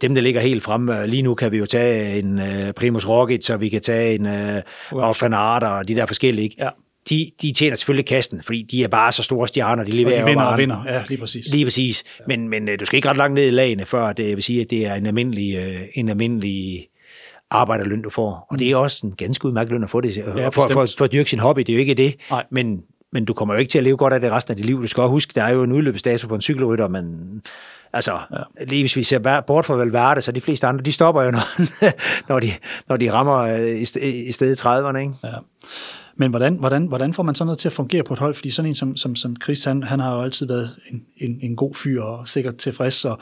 dem, der ligger helt fremme. Lige nu kan vi jo tage en Primus Roglic, så vi kan tage en uh, Van Aert og de der forskellige. Ikke? Ja. De, de tjener selvfølgelig kasten, fordi de er bare så store stjerner. De, leverer og de vinder og vinder, ja, lige præcis. Lige præcis. Ja. Men, men du skal ikke ret langt ned i lagene, før det vil sige, at det er en almindelig, en almindelig arbejderløn, du får. Og det er også en ganske udmærket løn at få det, ja, for, for, for at dyrke sin hobby. Det er jo ikke det, Nej. men, men du kommer jo ikke til at leve godt af det resten af dit liv. Du skal også huske, der er jo en udløbsdato på en cykelrytter, men altså, ja. lige hvis vi ser bort fra Valverde, så de fleste andre, de stopper jo, når, når, de, når de rammer øh, i, i stedet 30'erne. Ikke? Ja. Men hvordan, hvordan, hvordan får man sådan noget til at fungere på et hold? Fordi sådan en som, som, som Chris, han, han har jo altid været en, en, en god fyr og sikkert tilfreds, og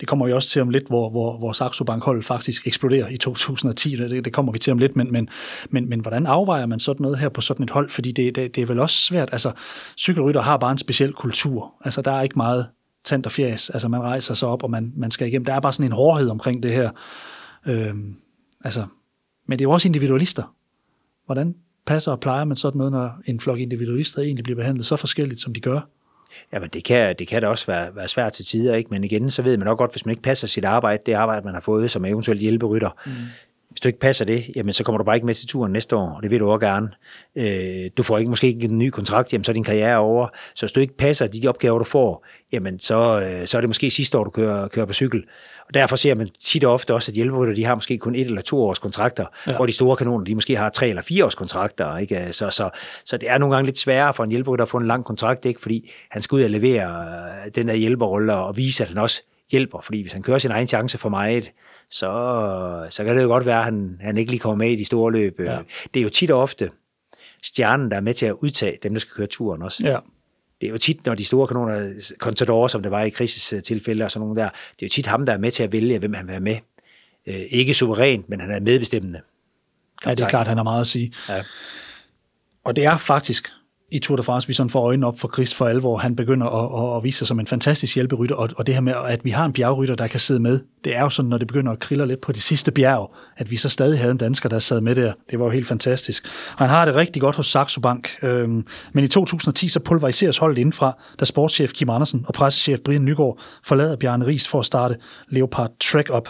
det kommer jo også til om lidt, hvor, hvor, hvor Saxo Bank hold faktisk eksploderer i 2010. Det, det kommer vi til om lidt, men, men, men, men hvordan afvejer man sådan noget her på sådan et hold? Fordi det, det, det er vel også svært. Altså, cykelrytter har bare en speciel kultur. Altså, der er ikke meget tand og fjæs. Altså, man rejser sig op, og man, man skal igennem. Der er bare sådan en hårdhed omkring det her. Øhm, altså, men det er jo også individualister. Hvordan passer og plejer man sådan noget, når en flok individualister egentlig bliver behandlet så forskelligt, som de gør? Jamen, det kan, det kan da også være, være svært til tider, ikke? men igen, så ved man nok godt, hvis man ikke passer sit arbejde, det arbejde, man har fået som eventuelt hjælperytter, mm. Hvis du ikke passer det, jamen så kommer du bare ikke med til turen næste år, og det vil du også gerne. Øh, du får ikke måske ikke en ny kontrakt, jamen så er din karriere over. Så hvis du ikke passer de, de opgaver, du får, jamen så, øh, så er det måske sidste år, du kører, kører på cykel. Og derfor ser man tit og ofte også, at hjælperytter, de har måske kun et eller to års kontrakter, ja. hvor de store kanoner, de måske har tre eller fire års kontrakter. Ikke? Så, så, så det er nogle gange lidt sværere for en hjælperytter at få en lang kontrakt, ikke? fordi han skal ud og levere øh, den der hjælperrolle og vise, at han også hjælper. Fordi hvis han kører sin egen chance for meget, så, så kan det jo godt være, at han, han ikke lige kommer med i de store løb. Ja. Det er jo tit og ofte stjernen, der er med til at udtage dem, der skal køre turen også. Ja. Det er jo tit, når de store kanoner, Contador, som det var i tilfælde og sådan nogle der, det er jo tit ham, der er med til at vælge, hvem han vil have med. Øh, ikke suverænt, men han er medbestemmende. Ja, det er klart, han har meget at sige. Ja. Og det er faktisk i Tour de France, vi sådan får øjnene op for Christ for alvor. Han begynder at, at, at vise sig som en fantastisk hjælperytter, og, og det her med, at vi har en bjergrytter, der kan sidde med, det er jo sådan, når det begynder at krille lidt på de sidste bjerg, at vi så stadig havde en dansker, der sad med der. Det var jo helt fantastisk. Og han har det rigtig godt hos Saxo Bank. Øhm, men i 2010 så pulveriseres holdet indenfra, da sportschef Kim Andersen og pressechef Brian Nygaard forlader Bjarne Ries for at starte Leopard Trek op.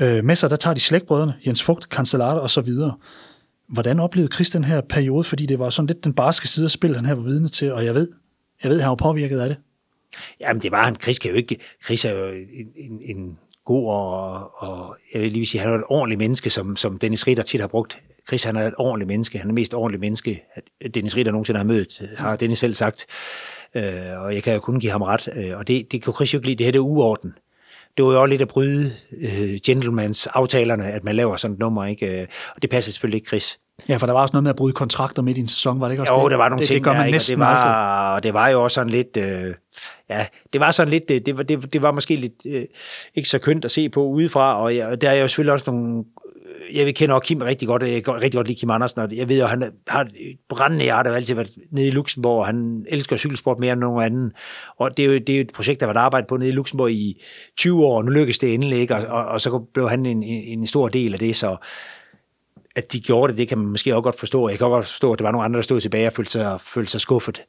Øh, med sig der tager de slægtbrødrene, Jens Fugt, Cancellara og så videre. Hvordan oplevede Chris den her periode? Fordi det var sådan lidt den barske side af spil, han her var vidne til, og jeg ved, jeg ved, han var påvirket af det. Jamen, det var han. Chris, kan jo ikke, Chris er jo en, en, en god og, og, jeg vil lige sige, han er et ordentligt menneske, som, som Dennis Ritter tit har brugt. Chris, han er et ordentligt menneske. Han er det mest ordentlige menneske, Dennis Ritter nogensinde har mødt, har Dennis selv sagt. Øh, og jeg kan jo kun give ham ret. Øh, og det, det kunne Chris jo ikke lide. Det her det er uorden det var jo også lidt at bryde øh, gentlemans aftalerne, at man laver sådan et nummer, ikke? Og det passer selvfølgelig ikke Chris. Ja, for der var også noget med at bryde kontrakter midt i en sæson, var det ikke også jo, det? der var nogle det, ting det gør man der, næsten det var, aldrig. det var jo også sådan lidt, øh, ja, det var sådan lidt, det, det, var, det, det var måske lidt øh, ikke så kønt at se på udefra, og ja, der er jo selvfølgelig også nogle jeg kender også Kim rigtig godt, jeg kan rigtig godt lide Kim Andersen, og jeg ved jo, han har et brændende hjerte, og altid været nede i Luxembourg, og han elsker cykelsport mere end nogen anden. Og det er jo, det er jo et projekt, der har været arbejdet på nede i Luxembourg i 20 år, og nu lykkes det endelig ikke, og, og, og så blev han en, en stor del af det, så at de gjorde det, det kan man måske også godt forstå. Jeg kan også godt forstå, at der var nogle andre, der stod tilbage og følte sig, følte sig skuffet.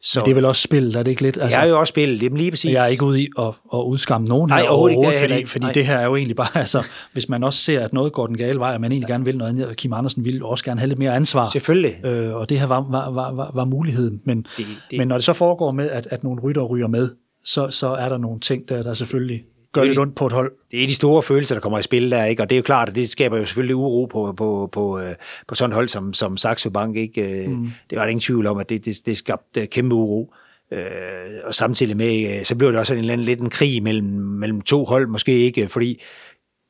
Så, Men det er vel også spil, er det ikke lidt? Altså, jeg er jo også spil, det er lige præcis. Jeg er ikke ude i at, at udskamme nogen Nej, her overhovedet, ikke, fordi, fordi det her er jo egentlig bare, altså, hvis man også ser, at noget går den gale vej, og man egentlig gerne vil noget andet, og Kim Andersen ville også gerne have lidt mere ansvar. Selvfølgelig. Øh, og det her var, var, var, var, var muligheden. Men, det, det, men når det så foregår med, at, at nogle rytter ryger med, så, så er der nogle ting, der, der selvfølgelig gør lidt ondt på et hold. Det er de store følelser, der kommer i spil der, ikke? og det er jo klart, at det skaber jo selvfølgelig uro på, på, på, øh, på sådan et hold som, som Saxo Bank. Ikke? Øh, mm. Det var der ingen tvivl om, at det, det, det skabte kæmpe uro. Øh, og samtidig med, så blev det også en eller anden lidt en krig mellem, mellem to hold, måske ikke, fordi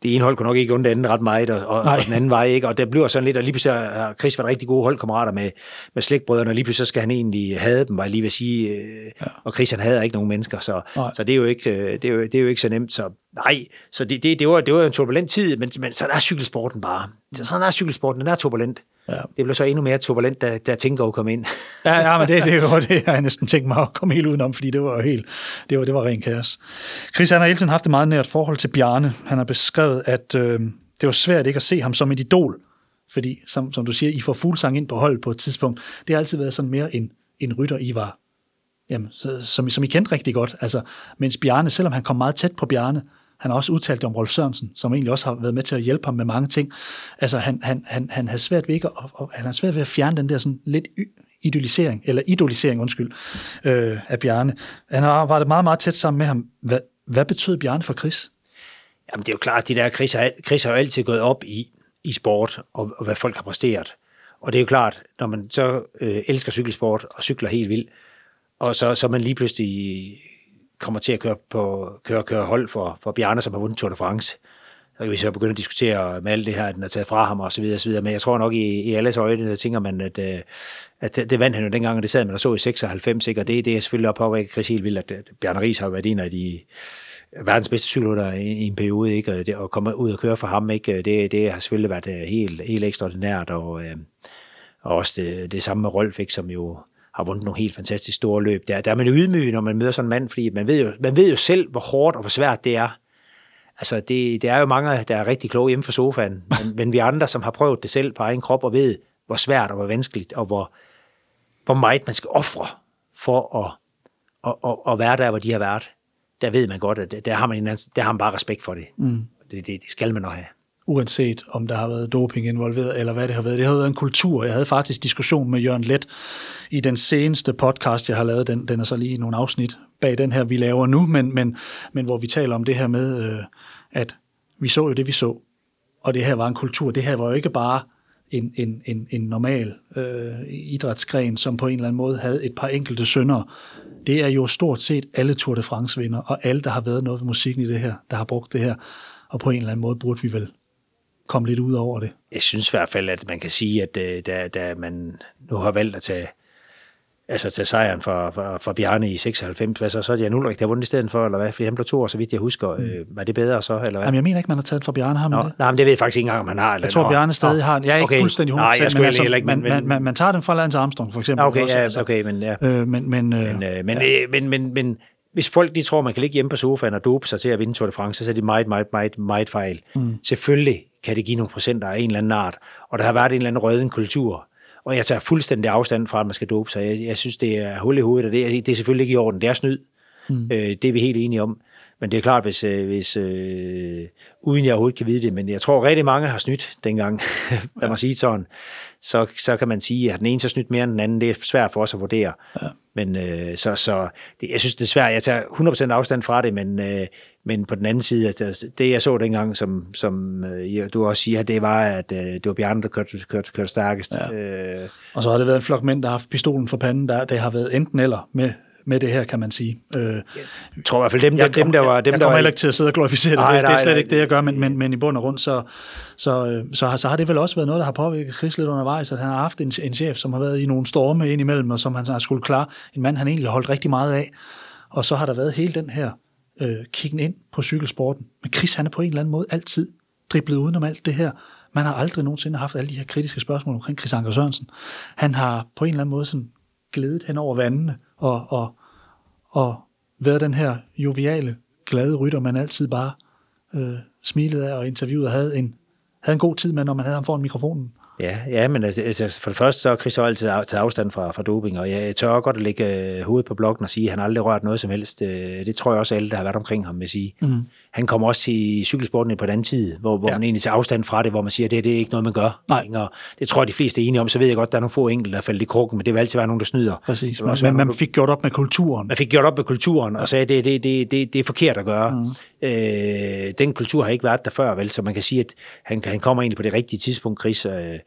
det ene hold kunne nok ikke under det andet ret meget, og, og, og den anden vej ikke, og der bliver sådan lidt, og lige pludselig har Chris været rigtig gode holdkammerater med, med slægtbrødrene, og lige pludselig så skal han egentlig have dem, var jeg lige vil sige, øh, ja. og Chris han havde ikke nogen mennesker, så, så det, er jo ikke, øh, det, er jo, det er jo ikke så nemt, så nej, så det, det, det, var, det var en turbulent tid, men, men sådan er cykelsporten bare. Sådan er cykelsporten, den er turbulent. Ja. Det blev så endnu mere turbulent, da, da Tinko kom ind. ja, ja, men det, det var det, jeg næsten tænkt mig at komme helt udenom, fordi det var helt, det var, det var ren kaos. Chris, han har hele tiden haft et meget nært forhold til Bjarne. Han har beskrevet, at øh, det var svært ikke at se ham som et idol, fordi, som, som du siger, I får fuglsang ind på holdet på et tidspunkt. Det har altid været sådan mere en, en rytter, I var, jamen, som, som I kendte rigtig godt. Altså, mens Bjarne, selvom han kom meget tæt på Bjarne, han har også udtalt det om Rolf Sørensen, som egentlig også har været med til at hjælpe ham med mange ting. Altså, han, han, han, han havde svært ved ikke at, og han har svært ved at fjerne den der sådan lidt idolisering, eller idolisering, undskyld, øh, af Bjarne. Han har arbejdet meget, meget tæt sammen med ham. Hvad, hvad betød Bjarne for Chris? Jamen, det er jo klart, at de der Chris har, Chris har jo altid gået op i, i sport, og, og hvad folk har præsteret. Og det er jo klart, når man så øh, elsker cykelsport og cykler helt vildt, og så, så man lige pludselig kommer til at køre, på, køre, køre hold for, for Bjarne, som har vundet Tour de France. Så kan vi så begynde at diskutere med alt det her, at den er taget fra ham og så videre, og så videre. Men jeg tror nok i, i alles øjne, der tænker man, at, øh, at det, det vandt han jo dengang, og det sad man og så i 96, ikke? og det, det er selvfølgelig op på, at Chris Hilvild, at, at Bjarne Ries har været en af de verdens bedste cykelrytter i, i en periode, ikke? Og det, at komme ud og køre for ham, ikke? Det, det har selvfølgelig været øh, helt, helt ekstraordinært, og, øh, og også det, det samme med Rolf, ikke? som jo har vundet nogle helt fantastisk store løb. Der, der er man ydmyg, når man møder sådan en mand, fordi man ved, jo, man ved jo selv, hvor hårdt og hvor svært det er. Altså, det, det er jo mange, der er rigtig kloge hjemme for sofaen, men, men vi andre, som har prøvet det selv på egen krop og ved, hvor svært og hvor vanskeligt, og hvor, hvor meget man skal ofre for at, at, at, at være der, hvor de har været, der ved man godt, at der har man, der har man bare respekt for det. Mm. Det, det, det skal man også have uanset om der har været doping involveret, eller hvad det har været. Det har været en kultur. Jeg havde faktisk diskussion med Jørgen Let i den seneste podcast, jeg har lavet. Den, den er så lige nogle afsnit bag den her, vi laver nu, men, men, men hvor vi taler om det her med, øh, at vi så jo det, vi så. Og det her var en kultur. Det her var jo ikke bare en, en, en, en normal øh, idrætsgren, som på en eller anden måde havde et par enkelte sønder. Det er jo stort set alle Tour de France vinder, og alle, der har været noget ved musikken i det her, der har brugt det her. Og på en eller anden måde burde vi vel komme lidt ud over det. Jeg synes i hvert fald, at man kan sige, at øh, da, da man nu har valgt at tage altså til sejren for, for, for Bjarne i 96, hvad så, så er det Jan Ulrik, der har vundet i stedet for, eller hvad? Fordi han blev to år, så vidt jeg husker. Mm. Øh, var det bedre så, eller hvad? Jamen, jeg mener ikke, man har taget for Bjarne, har man Nå, det? Nej, men det ved jeg faktisk ikke engang, om han har. Eller jeg tror, Bjarne stadig Nå. har Jeg er ikke okay. fuldstændig 100%, Nej, jeg men, altså, ikke, men, men, man, man, man, tager den fra Lance Armstrong, for eksempel. Okay, også, ja, altså. okay, men ja. Øh, men, men, øh, men, øh, men, ja. øh, men, men, men, hvis folk de tror, man kan ligge hjemme på sofaen og dope sig til at vinde Tour de France, så er det meget, meget, meget, meget fejl. Mm. Selvfølgelig kan det give nogle procenter af en eller anden art, og der har været en eller anden røden kultur, og jeg tager fuldstændig afstand fra, at man skal dope sig. Jeg, jeg synes, det er hul i hovedet, og det, det er selvfølgelig ikke i orden. Det er snyd. Mm. Øh, det er vi helt enige om. Men det er klart, hvis, øh, hvis øh, uden jeg overhovedet kan vide det, men jeg tror rigtig mange har snydt dengang, lad mig sige sådan, så, så kan man sige, at den ene har snydt mere end den anden. Det er svært for os at vurdere. Ja. Men øh, så, så det, jeg synes, det er svært. Jeg tager 100% afstand fra det, men, øh, men på den anden side, at det jeg så dengang, som, som øh, du også siger, det var, at øh, det var Bjarne, der kørte, kørte, kørte stærkest. Ja. Øh, og så har det været en flok mænd, der har haft pistolen for panden. Der, det har været enten eller med med det her, kan man sige. Øh, jeg tror i hvert fald dem, jeg dem der var... Dem, jeg kommer heller ikke til at sidde og glorificere det. Nej, det, nej, det er slet nej, ikke det, jeg gør, men, men, men i bund og grund, så, så, så, så har det vel også været noget, der har påvirket Chris lidt undervejs, at han har haft en, en chef, som har været i nogle storme indimellem, og som han har skulle klare. En mand, han egentlig har holdt rigtig meget af. Og så har der været hele den her øh, kiggen ind på cykelsporten. Men Chris, han er på en eller anden måde altid driblet udenom alt det her. Man har aldrig nogensinde haft alle de her kritiske spørgsmål omkring Chris Anker Sørensen. Han har på en eller anden måde sådan glædet hen over vandene og, og, og været den her joviale, glade rytter, man altid bare øh, smilede af og interviewede og havde en, havde en god tid med, når man havde ham foran mikrofonen. Ja, ja men altså, altså, for det første så har Chris altid taget afstand fra, fra doping, og jeg tør godt at lægge øh, hovedet på blokken og sige, at han aldrig rørt noget som helst. Øh, det tror jeg også alle, der har været omkring ham, vil sige. Mm. Han kommer også i cykelsporten på den anden tid, hvor, hvor ja. man egentlig tager afstand fra det, hvor man siger, at det, det er ikke noget, man gør. Nej. Og det tror jeg, de fleste er enige om. Så ved jeg godt, at der er nogle få enkelte, der faldt i krukken, men det vil altid være nogen, der snyder. Præcis. Men, man, man fik gjort op med kulturen. Man fik gjort op med kulturen, ja. og sagde, at det, det, det, det, det er forkert at gøre. Mm. Øh, den kultur har ikke været der før, vel? Så man kan sige, at han, han kommer egentlig på det rigtige tidspunkt, Chris. Øh,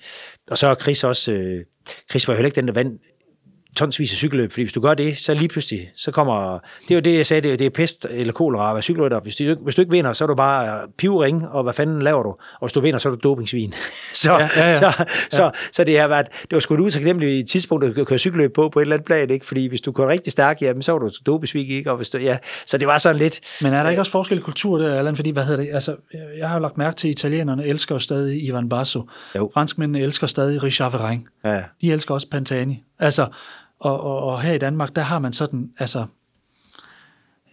og så er Chris også... Øh, Chris var jo heller ikke den, der vandt tonsvis af cykelløb, fordi hvis du gør det, så lige pludselig, så kommer, det er jo det, jeg sagde, det er, det er pest eller kolera at være cykelrytter. Hvis du, hvis du ikke vinder, så er du bare pivring, og hvad fanden laver du? Og hvis du vinder, så er du dopingsvin. så, ja, ja, ja. så, ja. så, så, det har været, det var sgu et utaknemmeligt tidspunkt at køre cykelløb på, på et eller andet plan, ikke? Fordi hvis du kører rigtig stærkt, jamen, så var du dopingsvin, ikke? Og hvis du, ja, så det var sådan lidt... Men er der ikke også forskel i kultur der, Allan? Fordi, hvad hedder det? Altså, jeg har jo lagt mærke til, at italienerne elsker stadig Ivan Basso. Jo. Franskmændene elsker stadig Richard Vereng. Ja. De elsker også Pantani. Altså, og, og, og her i Danmark, der har man sådan, altså,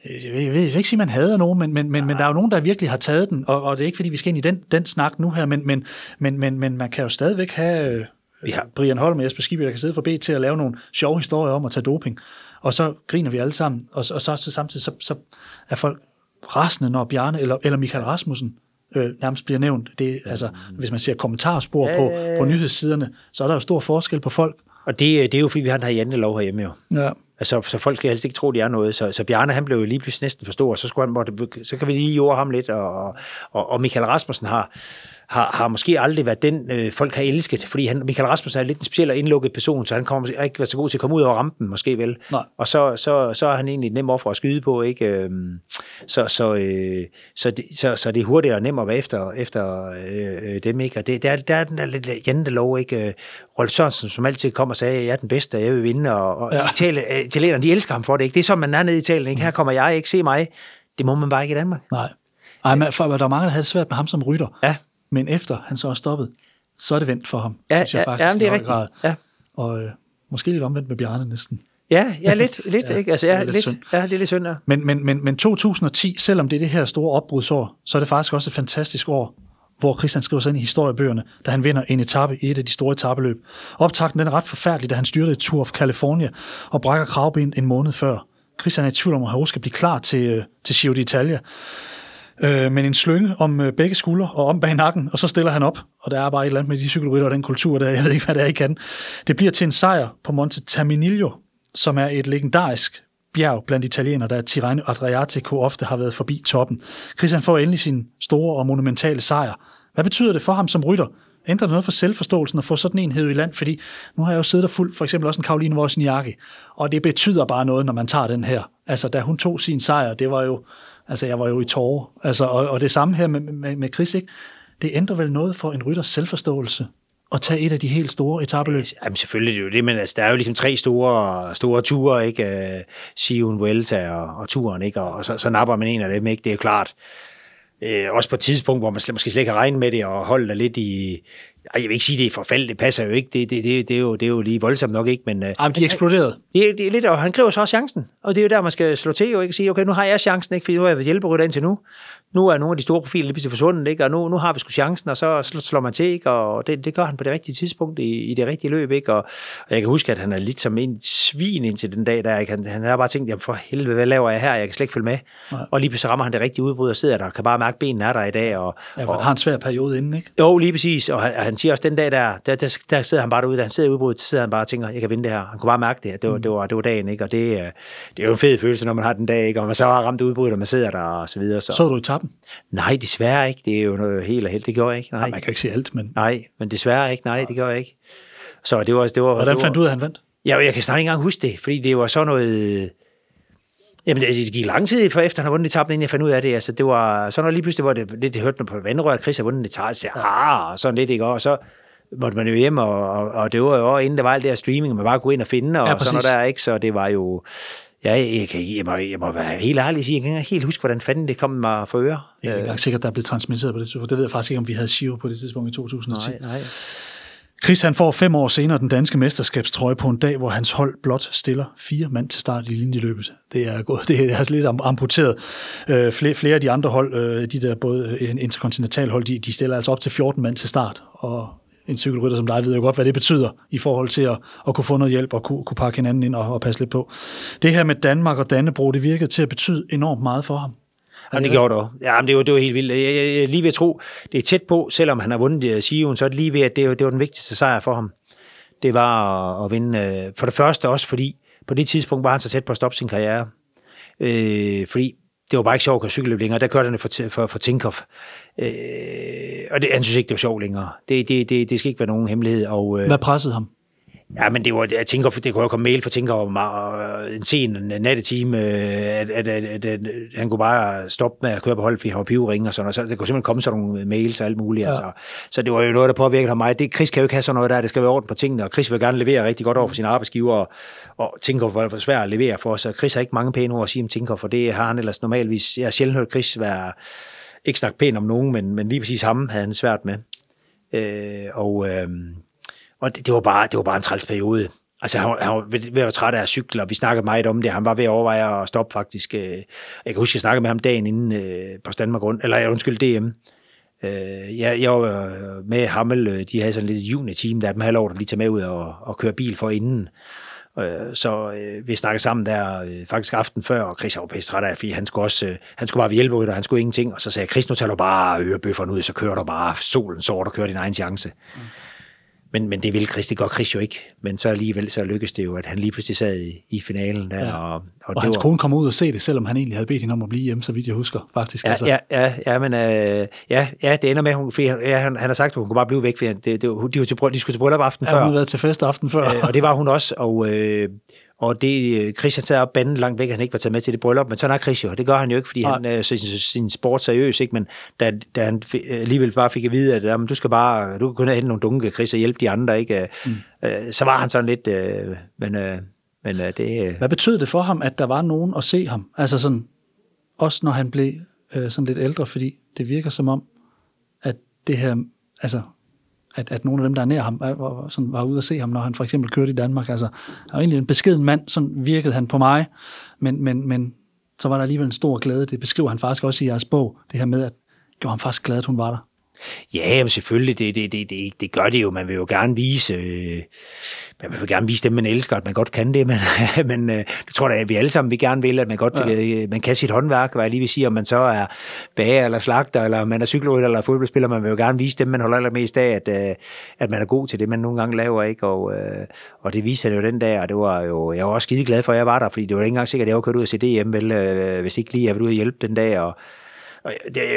jeg vil, jeg vil ikke sige, at man hader nogen, men, men, men, men der er jo nogen, der virkelig har taget den, og, og det er ikke, fordi vi skal ind i den, den snak nu her, men, men, men, men, men man kan jo stadigvæk have øh, vi har Brian Holm og Jesper Skibby, der kan sidde for B til at lave nogle sjove historier om at tage doping, og så griner vi alle sammen, og, og så, så samtidig så, så er folk rasende, når Bjarne eller, eller Michael Rasmussen øh, nærmest bliver nævnt. Det, altså, hvis man ser kommentarspor på, på nyhedssiderne, så er der jo stor forskel på folk, og det, øh, det er jo, fordi vi har den her jantelov herhjemme jo. Ja. Altså, så folk skal helst ikke tro, de er noget. Så, så Bjarne, han blev jo lige pludselig næsten for stor, så, skulle han, måtte, så kan vi lige jorde ham lidt. Og, og, og Michael Rasmussen har, har, har måske aldrig været den, øh, folk har elsket, fordi han, Michael Rasmussen er lidt en speciel og indlukket person, så han kommer ikke været så god til at komme ud over rampen, måske vel. Nej. Og så, så, så er han egentlig nem offer at skyde på, ikke? Øhm, så, så, øh, så, det, så, så det er hurtigere og nemmere at være efter, efter øh, dem, ikke? Og det, der, der er den der lidt jantelov, ikke? Rolf Sørensen, som altid kom og sagde, at jeg er den bedste, jeg vil vinde, og, og ja. Italienerne, de elsker ham for det, ikke? Det er som, man er nede i Italien, ikke? Her kommer jeg, ikke? Se mig. Det må man bare ikke i Danmark. Nej. Ej, men for, der er mange, der havde svært med ham som rytter. Ja. Men efter han så er stoppet, så er det vendt for ham. Ja, synes jeg faktisk, ja, det er rigtigt. Grad. Ja. Og øh, måske lidt omvendt med Bjarne næsten. Ja, ja lidt, lidt ja, ikke? Altså, ja, det er lidt, lidt ja, det er lidt synd, ja. Men, men, men, men 2010, selvom det er det her store opbrudsår, så er det faktisk også et fantastisk år, hvor Christian skriver sig ind i historiebøgerne, da han vinder en etape i et af de store etabeløb. Optakten den er ret forfærdelig, da han styrte i Tour of California og brækker kravben en måned før. Christian er i tvivl om, at han skal blive klar til, øh, til Giro d'Italia. øh, men en slynge om øh, begge skuldre og om bag nakken, og så stiller han op, og der er bare et eller andet med de cykelrytter og den kultur der, jeg ved ikke, hvad det er, I kan. Det bliver til en sejr på Monte Terminillo, som er et legendarisk bjerg blandt italienere, der Tirreno Adriatico ofte har været forbi toppen. Christian får endelig sin store og monumentale sejr. Hvad betyder det for ham som rytter? Ændrer det noget for selvforståelsen at få sådan en hed i land? Fordi nu har jeg jo siddet og fuld, for eksempel også en Karoline Wozniacki, og det betyder bare noget, når man tager den her. Altså, da hun tog sin sejr, det var jo, altså jeg var jo i tårer. Altså, og, og det samme her med, med, med Chris, ikke? Det ændrer vel noget for en rytters selvforståelse, at tage et af de helt store etabeløb? Jamen selvfølgelig det er jo det, men altså, der er jo ligesom tre store, store ture, ikke? Sion, Vuelta og, og turen, ikke? Og, og så, så napper man en af dem, ikke? Det er jo klart. Øh, også på et tidspunkt, hvor man slet, måske slet ikke har regnet med det, og holde der lidt i... Ej, jeg vil ikke sige, det er forfald, det passer jo ikke. Det, det, det, det, er, jo, det er jo lige voldsomt nok, ikke? Men, Jamen, de eksploderede. Det, det er lidt, og han kræver så også chancen. Og det er jo der, man skal slå til, og ikke sige, okay, nu har jeg chancen, ikke? Fordi nu har jeg været hjælperytter indtil nu nu er nogle af de store profiler lige pludselig forsvundet, ikke? og nu, nu har vi sgu chancen, og så slår man til, ikke? og det, det gør han på det rigtige tidspunkt i, i det rigtige løb. Ikke? Og, og jeg kan huske, at han er lidt som en svin indtil den dag, der ikke? Han, han har bare tænkt, jamen for helvede, hvad laver jeg her? Jeg kan slet ikke følge med. Nej. Og lige pludselig rammer han det rigtige udbrud og sidder der, og kan bare mærke, at benene er der i dag. Og, ja, og, han har en svær periode inden, ikke? Jo, lige præcis, og han, han siger også den dag der, der, der, der sidder han bare derude, da han sidder i udbruddet, sidder han bare og tænker, jeg kan vinde det her. Han kunne bare mærke det, det var, mm. det var, det var dagen, ikke? og det, det er jo en fed følelse, når man har den dag, ikke? og man så har ramt udbruddet, og man sidder der og så videre. Så, så du i tappen? Nej, desværre ikke. Det er jo noget helt og helt. Det gjorde jeg ikke. Nej. Nej, man kan jo ikke se alt, men... Nej, men desværre ikke. Nej, det gjorde jeg ikke. Så det var... Det var Hvordan fandt du ud af, at han vandt? Ja, jeg kan snart ikke engang huske det, fordi det var sådan noget... Jamen, det gik lang tid for efter han har vundet etappen, inden jeg fandt ud af det. Altså, det var sådan noget lige pludselig, hvor det lidt hørte på vandrøret, at Chris har vundet etappe, så ah, og sådan lidt, ikke? Og så måtte man jo hjem, og, og, og det var jo inden der var alt det her streaming, man bare gå ind og finde, og ja, sådan noget der, ikke? Så det var jo, Ja, jeg, kan, jeg, må, jeg må være helt ærlig at sige, jeg kan ikke helt huske, hvordan fanden det kom mig for øre. Jeg er ikke engang sikkert, der er blevet transmitteret på det tidspunkt. Det ved jeg faktisk ikke, om vi havde Shiro på det tidspunkt i 2010. Nej, nej. Chris han får fem år senere den danske mesterskabstrøje på en dag, hvor hans hold blot stiller fire mand til start i linjeløbet. Det er gået, det er altså lidt amputeret. Øh, flere, flere af de andre hold, øh, de der både interkontinental hold, de, de stiller altså op til 14 mand til start, og en cykelrytter som dig ved jo godt, hvad det betyder i forhold til at, at kunne få noget hjælp og kunne, kunne pakke hinanden ind og, og passe lidt på. Det her med Danmark og Dannebro, det virkede til at betyde enormt meget for ham. Jamen, det gjorde det Ja, men det var, det var helt vildt. Jeg, jeg, jeg, lige ved at tro, det er tæt på, selvom han har vundet øh, Sion, så er det lige ved, at det, var, det var den vigtigste sejr for ham. Det var at, at vinde, øh, for det første også, fordi på det tidspunkt var han så tæt på at stoppe sin karriere. Øh, fordi det var bare ikke sjovt at køre cykelløb længere. Der kørte han for, for, for Tinkoff. Øh, og det, han synes ikke, det var sjovt længere. Det, det, det, det skal ikke være nogen hemmelighed. Og, øh, Hvad pressede ham? Ja, men det var, jeg tænker, det kunne jo komme mail fra tænker om uh, en sen nattetime, uh, at, at, at, at, at, han kunne bare stoppe med at køre på hold, fordi han var pivring og sådan og så det kunne simpelthen komme sådan nogle mails og alt muligt. Ja. Altså. Så det var jo noget, der påvirkede ham meget. Det, Chris kan jo ikke have sådan noget der, det skal være orden på tingene, og Chris vil gerne levere rigtig godt over for sine arbejdsgiver, og, og tænker, hvor det svært at levere for, så Chris har ikke mange pæne ord at sige om tænker, for det har han ellers normalvis. Jeg har sjældent hørt Chris være, ikke snakke pænt om nogen, men, men lige præcis ham havde han svært med. Øh, og øh, og det, det, var bare, det var bare en træls periode. Altså, han, han var ved at være træt af at cykle, og vi snakkede meget om det. Han var ved at overveje at stoppe, faktisk. Øh, jeg kan huske, at jeg snakkede med ham dagen inden øh, på Danmark rundt, eller undskyld, DM. Øh, jeg, jeg var øh, med Hammel, øh, de havde sådan lidt juni-team, der dem halvår, der lige tager med ud og, og køre bil for inden. Så øh, vi snakkede sammen der øh, faktisk aften før, og Chris var pisse træt af, fordi han skulle også, øh, han skulle bare være hjælpe, og han skulle ingenting. Og så sagde jeg, Chris, nu tager du bare ørebøfferen ud, så kører du bare solen sort og kører din egen chance. Mm. Men, men det vil Chris, det gør Chris jo ikke. Men så alligevel så lykkedes det jo, at han lige pludselig sad i, i finalen der. Ja. Og, og, og det hans var... kone kom ud og se det, selvom han egentlig havde bedt hende om at blive hjemme, så vidt jeg husker faktisk. Ja, altså. ja, ja, ja, men øh, ja, ja, det ender med, hun, fordi han, ja, han, han har sagt, at hun kunne bare blive væk, fordi det, det, de, de, de, de skulle til bryllup aften ja, før. hun havde været til fest aften før. Øh, og det var hun også, og... Øh, og det, Christian sad op banden langt væk, han ikke var taget med til det bryllup, men sådan er Chris jo. Det gør han jo ikke, fordi han er sin, sin sport seriøs, ikke? men da, da han alligevel bare fik at vide, at jamen, du skal bare, du kan kun hente nogle dunke, Chris, og hjælpe de andre, ikke? Mm. Øh, så var han sådan lidt, øh, men, øh, men øh, det... Øh. Hvad betød det for ham, at der var nogen at se ham? Altså sådan, også når han blev øh, sådan lidt ældre, fordi det virker som om, at det her, altså at, at nogle af dem, der er nær ham, øh, var, sådan, var ude at se ham, når han for eksempel kørte i Danmark. Altså, han var egentlig en beskeden mand, sådan virkede han på mig, men, men, men så var der alligevel en stor glæde. Det beskriver han faktisk også i jeres bog, det her med, at gjorde ham faktisk glad, at hun var der. Ja, men selvfølgelig, det, det, det, det, det gør det jo. Man vil jo gerne vise, øh, man vil gerne vise dem, man elsker, at man godt kan det, men, men øh, det tror jeg, at vi alle sammen vil gerne vil, at man godt ja. øh, man kan sit håndværk, hvad jeg lige vil sige, om man så er bager eller slagter, eller man er cykelrytter eller fodboldspiller, man vil jo gerne vise dem, man holder allermest af, at, øh, at man er god til det, man nogle gange laver, ikke? Og, øh, og det viste han jo den dag, og det var jo, jeg var også skide glad for, at jeg var der, fordi det var ikke engang sikkert, at jeg var kørt ud og se DM, vel, øh, hvis ikke lige jeg ville ud og hjælpe den dag, og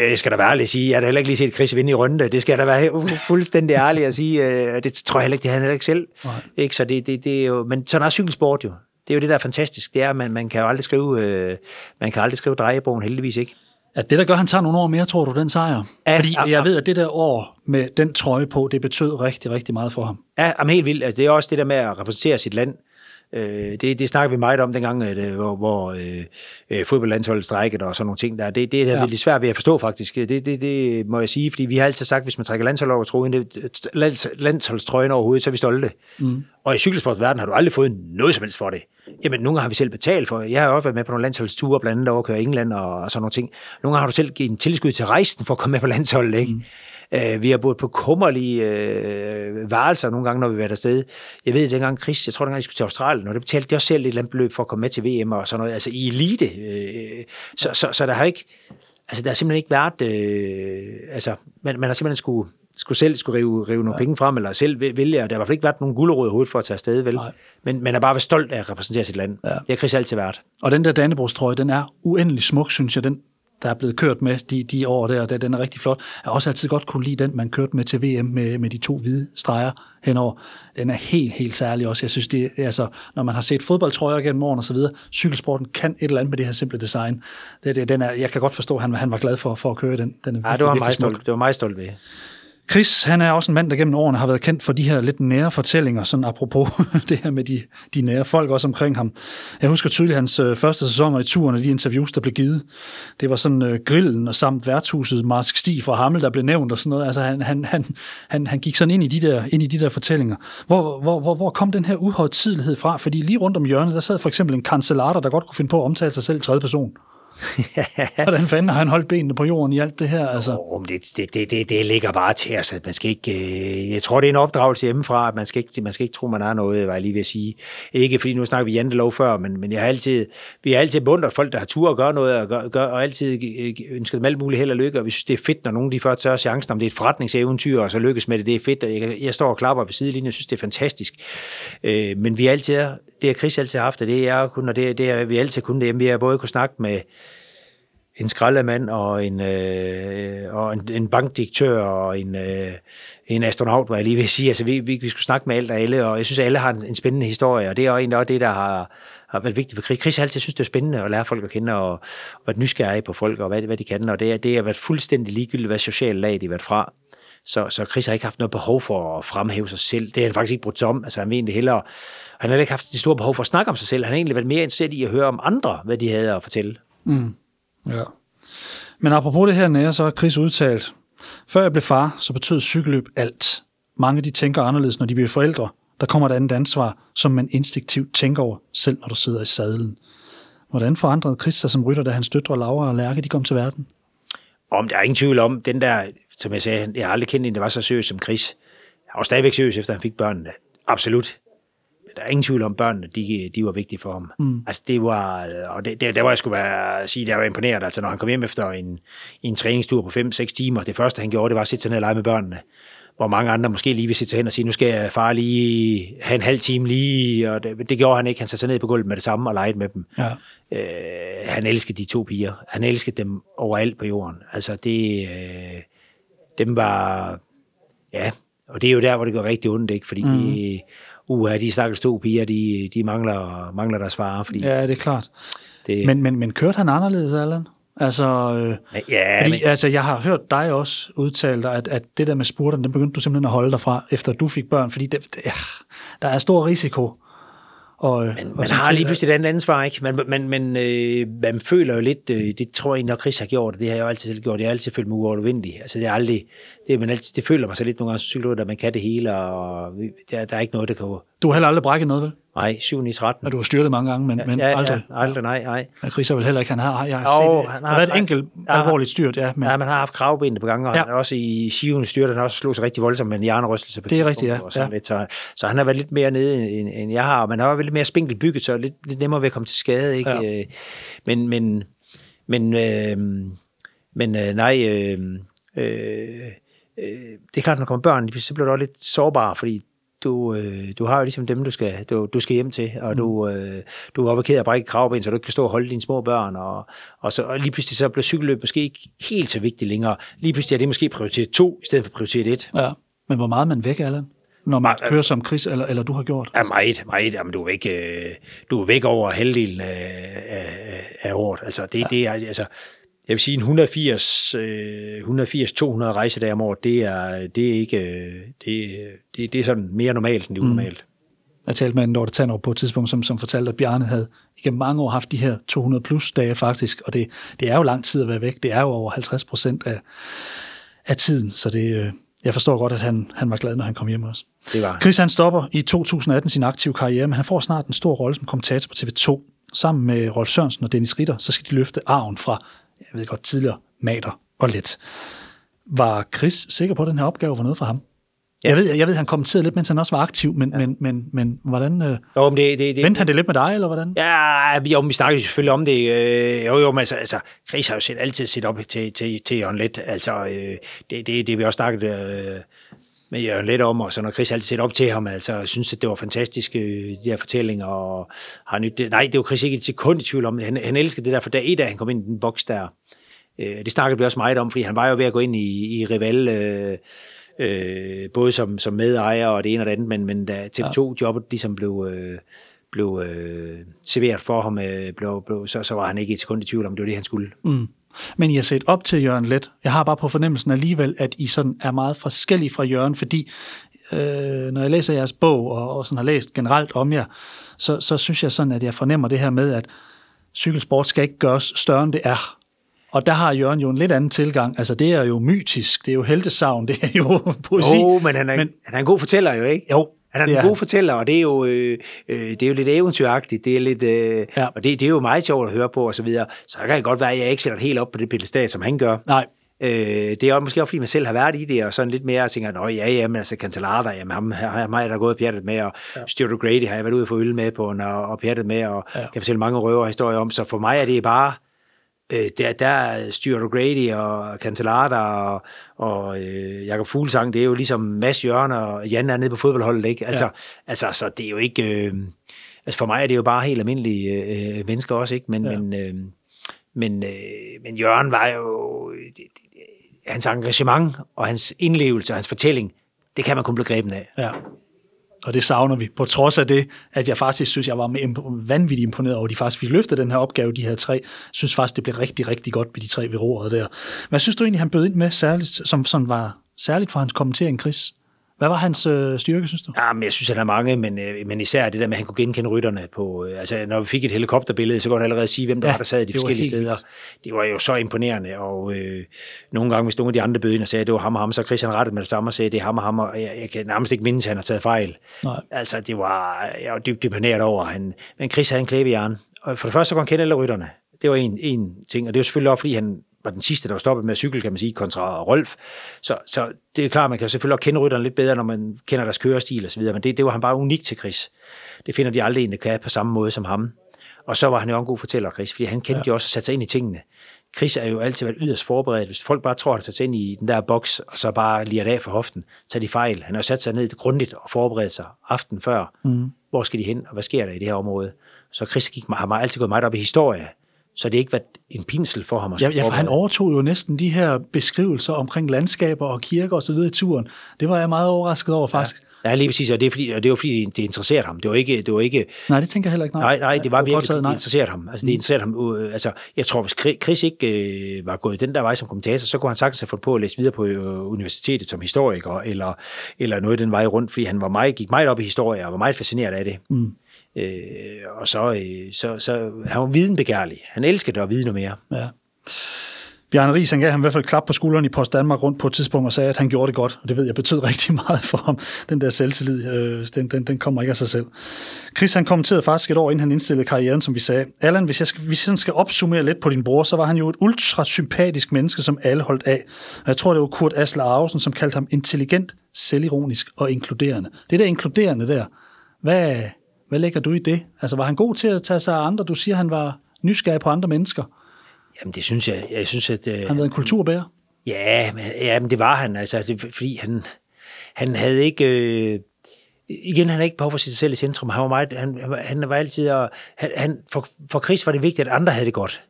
jeg skal da være ærlig at sige, jeg har heller ikke lige set Chris vinde i runde. Det skal jeg da være fuldstændig ærlig at sige. Øh, det tror jeg heller ikke, det har han heller ikke selv. Nej. Ikke? Så det, det, det er jo, men sådan er cykelsport jo. Det er jo det, der er fantastisk. Det er, at man, man kan jo aldrig skrive, øh, man kan aldrig skrive drejebogen, heldigvis ikke. At det, der gør, at han tager nogle år mere, tror du, den sejr? Ja, Fordi ja, jeg ved, at det der år med den trøje på, det betød rigtig, rigtig meget for ham. Ja, jamen helt vildt. Altså, det er også det der med at repræsentere sit land. Øh, det, det snakker vi meget om dengang, at, øh, hvor, hvor øh, øh, fodboldlandsholdet strækkede og sådan nogle ting der. Det, det er ja. virkelig svært ved at forstå faktisk. Det, det, det må jeg sige, fordi vi har altid sagt, hvis man trækker landshold over lands, landsholdstrøjen over hovedet, så er vi stolte. Mm. Og i cykelsportsverdenen har du aldrig fået noget som helst for det. Jamen, nogle har vi selv betalt for. Jeg har også været med på nogle landsholdsture, blandt andet over at køre England og, og sådan nogle ting. Nogle har du selv givet en tilskud til rejsen for at komme med på landsholdet, ikke? Mm. Øh, vi har boet på kummerlige øh, varelser nogle gange, når vi har været afsted. Jeg ved, dengang Chris, jeg tror dengang, jeg skulle til Australien, og det betalte de også selv et eller andet beløb for at komme med til VM og sådan noget, altså i elite. Øh, så, så, så der har ikke, altså der har simpelthen ikke været, øh, altså man, man har simpelthen skulle, skulle selv skulle rive, rive nogle ja. penge frem, eller selv vælge, og der har i hvert fald ikke været nogen gulerod i hovedet for at tage afsted, vel? Nej. Men man er bare stolt af at repræsentere sit land. Ja. Det har Chris altid været. Og den der Dannebrogstrøje, den er uendelig smuk, synes jeg. Den, der er blevet kørt med de, de år der, og den er rigtig flot. Jeg har også altid godt kunne lide den, man kørte med til VM med, med de to hvide streger henover. Den er helt, helt særlig også. Jeg synes, det altså, når man har set fodboldtrøjer gennem årene og så videre, cykelsporten kan et eller andet med det her simple design. Det, det, den er, jeg kan godt forstå, at han, han var glad for, for at køre den. den er ja, det var, meget stolt, det var meget stolt ved. Chris, han er også en mand, der gennem årene har været kendt for de her lidt nære fortællinger, sådan apropos det her med de, de nære folk også omkring ham. Jeg husker tydeligt hans øh, første sæsoner i turen og de interviews, der blev givet. Det var sådan øh, grillen og samt værtshuset Marsk Stig fra Hammel, der blev nævnt og sådan noget. Altså han, han, han, han, han gik sådan ind i de der, ind i de der fortællinger. Hvor, hvor, hvor, hvor kom den her uhøjtidelighed fra? Fordi lige rundt om hjørnet, der sad for eksempel en kancelater, der godt kunne finde på at omtale sig selv i tredje person. Hvordan fanden har han holdt benene på jorden i alt det her? Altså? Oh, det, det, det, det, det ligger bare til os, at man skal ikke... Øh, jeg tror, det er en opdragelse hjemmefra, at man skal ikke, man skal ikke tro, man har noget, var jeg lige ved at sige. Ikke fordi nu snakker vi jantelov før, men, men jeg har altid, vi har altid bundet folk, der har tur at gøre noget, og, gør, gør, og altid ønsket dem alt muligt held og lykke, og vi synes, det er fedt, når nogen de først tør chancen, om det er et forretningseventyr, og så lykkes med det, det er fedt, og jeg, jeg står og klapper på sidelinjen, jeg synes, det er fantastisk. Øh, men vi altid, det har Chris altid haft, og det er kun, og det, det er, vi altid kun det, vi har både kunne snakke med en skraldemand og en, øh, og en, en bankdirektør og en, øh, en astronaut, var jeg lige vil sige. Altså, vi, vi, vi skulle snakke med alt og alle, og jeg synes, at alle har en, en spændende historie, og det er også egentlig også det, der har, har været vigtigt for Chris. Chris har altid synes, det er spændende at lære folk at kende, og, og være nysgerrig på folk, og hvad, hvad de kan, og det, er, det har været fuldstændig ligegyldigt, hvad socialt lag de har været fra. Så, så Chris har ikke haft noget behov for at fremhæve sig selv. Det har han faktisk ikke brugt om. Altså, han vil egentlig hellere, han har ikke haft det store behov for at snakke om sig selv. Han har egentlig været mere interesseret i at høre om andre, hvad de havde at fortælle. Mm. Ja. Men apropos det her nære, så har Chris udtalt, før jeg blev far, så betød cykelløb alt. Mange de tænker anderledes, når de bliver forældre. Der kommer et andet ansvar, som man instinktivt tænker over, selv når du sidder i sadlen. Hvordan forandrede Chris sig som rytter, da hans døtre Laura og Lærke de kom til verden? Om der er ingen tvivl om, den der, som jeg sagde, jeg har aldrig kendt en, der var så seriøs som Chris. Han var stadigvæk seriøs, efter han fik børnene. Absolut der er ingen tvivl om, børnene, de, de var vigtige for ham. Mm. Altså det var, og det, det, der var jeg skulle være, sige, der var imponeret. Altså når han kom hjem efter en, en træningstur på 5-6 timer, det første han gjorde, det var at sætte sig ned og lege med børnene. Hvor mange andre måske lige vil sætte sig hen og sige, nu skal jeg far lige have en halv time lige, og det, det gjorde han ikke. Han satte sig ned på gulvet med det samme og legede med dem. Ja. Øh, han elskede de to piger. Han elskede dem overalt på jorden. Altså det, øh, dem var, ja, og det er jo der, hvor det går rigtig ondt, ikke? Fordi mm. de, uha, de stakkels to piger, de, de mangler, mangler deres far. Fordi ja, det er klart. Det, men, men, men kørte han anderledes, Allan? Altså, øh, ja, fordi, men... altså, jeg har hørt dig også udtale dig, at, at det der med spurterne, den begyndte du simpelthen at holde dig fra, efter du fik børn, fordi det, det, ja, der er stor risiko og, men og man har lige pludselig et andet ansvar, ikke? Man, man, man, øh, man føler jo lidt, øh, det tror jeg nok Chris har gjort, det har jeg jo altid selv gjort, jeg har altid følt mig uovervindelig. Altså det er aldrig, det, man altid, det føler mig så lidt nogle gange som cykelrytter, at man kan det hele, og der, der er ikke noget, der kan Du har heller aldrig brækket noget, vel? Nej, 7 9 13. Og du har styrtet mange gange, men, men ja, aldrig. Ja, aldrig, nej, nej. Ja, Chris er vel heller ikke, han har, jeg har Jo, set det. han har- har været et enkelt Ja. alvorligt styrt, ja. Men, Ja, man har haft kravben på gange, og Ja. ja. han er også i Sion styrte, han har også slået sig rigtig voldsomt med en hjernerystelse på Det er rigtigt, ja. og sådan Ja. Lidt, så, så han har været lidt mere nede, end, end jeg har, og man har været lidt mere spinkelt bygget, så lidt, lidt nemmere ved at komme til skade, ikke? Ja. Øh, Men, men, men, øh, men øh, nej, øh, øh, øh, det er klart, når der kommer børn, så bliver du også lidt sårbar, fordi du, øh, du har jo ligesom dem, du skal, du, du skal hjem til, og Mm. du, øh, du er oppe af brække kravben, så du ikke kan stå og holde dine små børn, og, og, så, og lige pludselig så bliver cykelløb måske ikke helt så vigtigt længere. Lige pludselig er det måske prioritet 2 i stedet for prioritet 1. ja. men hvor meget er man væk, Allan? Når man kører som Chris, eller, eller du har gjort? Ja, meget, meget. Jamen, du er væk, øh, du er væk over halvdelen af, af, af året. Altså, det, ja. det er, altså, jeg vil sige, en 180, øh, 180-200 rejsedage om året, det er, det er ikke, øh, det, det, det er sådan mere normalt, end det er unormalt. Jeg talte med Dorte Tanner på et tidspunkt, som, som fortalte, at Bjarne havde igennem mange år haft de her 200 plus dage faktisk, og det, det er jo lang tid at være væk. Det er jo over 50 procent af, af tiden, så det, øh, jeg forstår godt, at han, han var glad, når han kom hjem også. Det var Chris han stopper i 2018 sin aktive karriere, men han får snart en stor rolle som kommentator på TV2. Sammen med Rolf Sørensen og Dennis Ritter, så skal de løfte arven fra, jeg ved godt, tidligere Mater og Let. Var Chris sikker på, at den her opgave var noget for ham? Ja. Jeg ved, jeg ved, han kommenterede lidt, mens han også var aktiv, men, ja. men, men, men hvordan... Øh, Jo, men det, det, det, vendte han det lidt med dig, eller hvordan? Ja, vi, jo, vi snakkede selvfølgelig om det. Øh, jo, jo, men altså, altså Chris har jo set, altid set op til, til, til Jørgen Let. Altså, øh, det, det, det vi også snakket øh, med Jørgen Let om, og så når Chris altid set op til ham, altså, jeg synes, at det var fantastisk, øh, de her fortællinger, og har nyt det. Nej, det var Chris ikke et sekund i tvivl om. Han, han elskede det der, for da et af han kom ind i den boks der, øh, det snakkede vi også meget om, fordi han var jo ved at gå ind i, i Rival, øh, øh, både som, som medejer og det ene og det andet, men, men da TV2-jobbet ligesom blev, øh, blev øh, serveret for ham, øh, blev, blev, så, så var han ikke et sekund i tvivl om, det var det, han skulle. Mm. Men I har set op til Jørgen Let. Jeg har bare på fornemmelsen alligevel, at I sådan er meget forskellige fra Jørgen, fordi øh, når jeg læser jeres bog, og, og sådan har læst generelt om jer, så, så synes jeg sådan, at jeg fornemmer det her med, at cykelsport skal ikke gøres større, end det er. Og der har Jørgen jo en lidt anden tilgang. Altså, det er jo mytisk, det er jo heltesavn, det er jo poesi. Jo, men han er, men, han er en god fortæller jo, ikke? Jo, Han er det en er god han. fortæller, og det er jo, øh, øh, det er jo lidt eventyragtigt, det er lidt, øh, Ja. og det, det er jo meget sjovt at høre på, og så videre. Så kan det godt være, at jeg ikke sætter helt op på det pedestal, som han gør. Nej, Øh, det er jo måske også, fordi man selv har været i det, og sådan lidt mere, og tænker, nå ja, ja, men altså Cantalata, jamen ham, ham har jeg da gået pjattet med, og ja. Stuart O'Grady har jeg været ude for øl med på, og, og pjattet med, og ja. kan fortælle mange røverhistorier om, så for mig er det bare, øh, der, der er Stuart O'Grady og Cantalata og, og øh, Jakob Fuglsang, det er jo ligesom Mads Jørgen og Jan er nede på fodboldholdet, ikke? Altså, Ja. altså så det er jo ikke, øh, altså for mig er det jo bare helt almindelige øh, mennesker også, ikke? Men, Ja. men, øh, men, øh, men Jørgen var jo, det, det, hans engagement og hans indlevelse og hans fortælling, det kan man kun blive grebet af. Ja. Og det savner vi, på trods af det, at jeg faktisk synes, jeg var vanvittigt imponeret over, at de faktisk fik løftet den her opgave, de her tre. Jeg synes faktisk, det blev rigtig, rigtig godt med de tre ved roret der. Hvad synes du egentlig, han bød ind med, særligt, som sådan var særligt for hans kommentering, Chris? Hvad var hans øh, styrke, synes du? Ja, men jeg synes, han er mange, men, øh, men især det der med, at han kunne genkende rytterne på... Øh, altså, når vi fik et helikopterbillede, så kunne han allerede sige, hvem der Ja, var, der sad i de forskellige steder. Det var jo så imponerende, og øh, nogle gange, hvis nogle af de andre bød ind og sagde, at det var ham og ham, så Christian rettet med det samme og sagde, at det er ham og ham, og jeg, jeg kan nærmest ikke mindes, at han har taget fejl. Nej. Altså, det var... Jeg var dybt imponeret over. Han, men Chris havde en klæbe i hjernen. Og for det første, så kunne han kende alle rytterne. Det var en, en ting, og det var selvfølgelig også, fordi han var den sidste, der var stoppet med at cykle, kan man sige, kontra Rolf. Så, så det er klart, man kan selvfølgelig også kende rytterne lidt bedre, når man kender deres kørestil og så videre, men det, det var han bare unik til Chris. Det finder de aldrig en, der kan på samme måde som ham. Og så var han jo en god fortæller, Chris, fordi han kendte ja. jo også at sætte sig ind i tingene. Chris er jo altid været yderst forberedt. Hvis folk bare tror, at han sætter sig ind i den der boks, og så bare lige af for hoften, så er de fejl. Han har sat sig ned grundigt og forberedt sig aften før. Mm. Hvor skal de hen, og hvad sker der i det her område? Så Chris gik, har altid gået meget op i historie, så det ikke været en pinsel for ham at Ja, ja, for han overtog jo næsten de her beskrivelser omkring landskaber og kirker og så videre i turen. Det var jeg meget overrasket over, faktisk. Ja, lige præcis, og det, er fordi, og det var fordi, det interesserede ham. Det var ikke, det var ikke Nej, det tænker jeg heller ikke. Nej, nej, det var virkelig, fordi det interesserede ham. Altså, det interesserede ham. Øh, altså, jeg tror, hvis Chris ikke øh, var gået den der vej som kommentator, så kunne han sagtens have fået på at læse videre på øh, universitetet som historiker, eller, eller noget den vej rundt, fordi han var meget, gik meget op i historie, og var meget fascineret af det. Mm. Øh, og så, øh, så, så han var videnbegærlig. Han elskede at vide noget mere. Ja. Bjarne Ries, han gav ham i hvert fald klap på skulderen i Post Danmark rundt på et tidspunkt og sagde, at han gjorde det godt. Og det ved jeg betød rigtig meget for ham. Den der selvtillid, øh, den, den, den kommer ikke af sig selv. Chris, han kommenterede faktisk et år, inden han indstillede karrieren, som vi sagde. Allan, hvis jeg, skal, hvis jeg skal opsummere lidt på din bror, så var han jo et ultra sympatisk menneske, som alle holdt af. Og jeg tror, det var Kurt Asler Arvesen, som kaldte ham intelligent, selvironisk og inkluderende. Det der inkluderende der, hvad, hvad lægger du i det? Altså, var han god til at tage sig af andre? Du siger, han var nysgerrig på andre mennesker. Jamen, det synes jeg. Jeg synes, at... Øh, han været en kulturbærer? Ja, men, ja, men det var han. Altså, det, fordi han, han havde ikke... Øh, igen, han havde ikke behov for sig selv i centrum. Han var, meget, han, han var altid... Og, han, han, for, for Chris var det vigtigt, at andre havde det godt.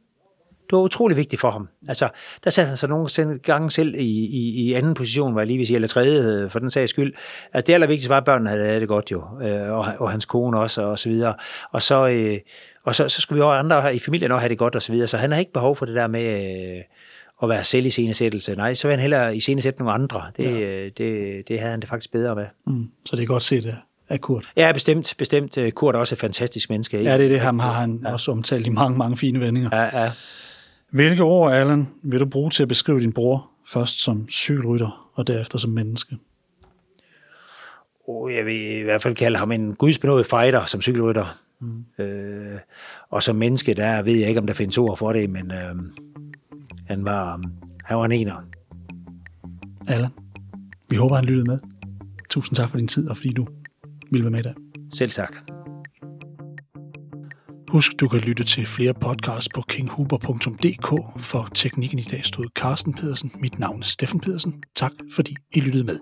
Det var utrolig vigtigt for ham. Altså, der satte han sig nogle gange selv i, i, i anden position, var jeg lige vil sige, eller tredje, øh, for den sags skyld. At det allervigtigste var, at børnene havde det godt jo, øh, og, og hans kone også, og så videre. Og så, øh, og så, så skulle vi også andre i familien også have det godt, og så videre. Så han har ikke behov for det der med at være selv i scenesættelse. Nej, så vil han hellere i scenesætte nogle andre. Det, ja. det, det havde han det faktisk bedre med. Mm, så det er godt set af Kurt. Ja, bestemt. bestemt. Kurt er også et fantastisk menneske. Ja, det er det. Ham har han ja. også omtalt i mange, mange fine vendinger. Ja, ja. Hvilke ord, Allan, vil du bruge til at beskrive din bror, først som cykelrytter og derefter som menneske? Oh, jeg vil i hvert fald kalde ham en gudsbenået fighter som cykelrytter. Mm. Øh, og som menneske, der ved jeg ikke, om der findes ord for det, men øh, han, var, han var en ener. Allan, vi håber, han lyttede med. Tusind tak for din tid, og fordi du ville være med i dag. Selv tak. Husk, du kan lytte til flere podcasts på kinghuber.dk. For teknikken i dag stod Carsten Pedersen. Mit navn er Steffen Pedersen. Tak fordi I lyttede med.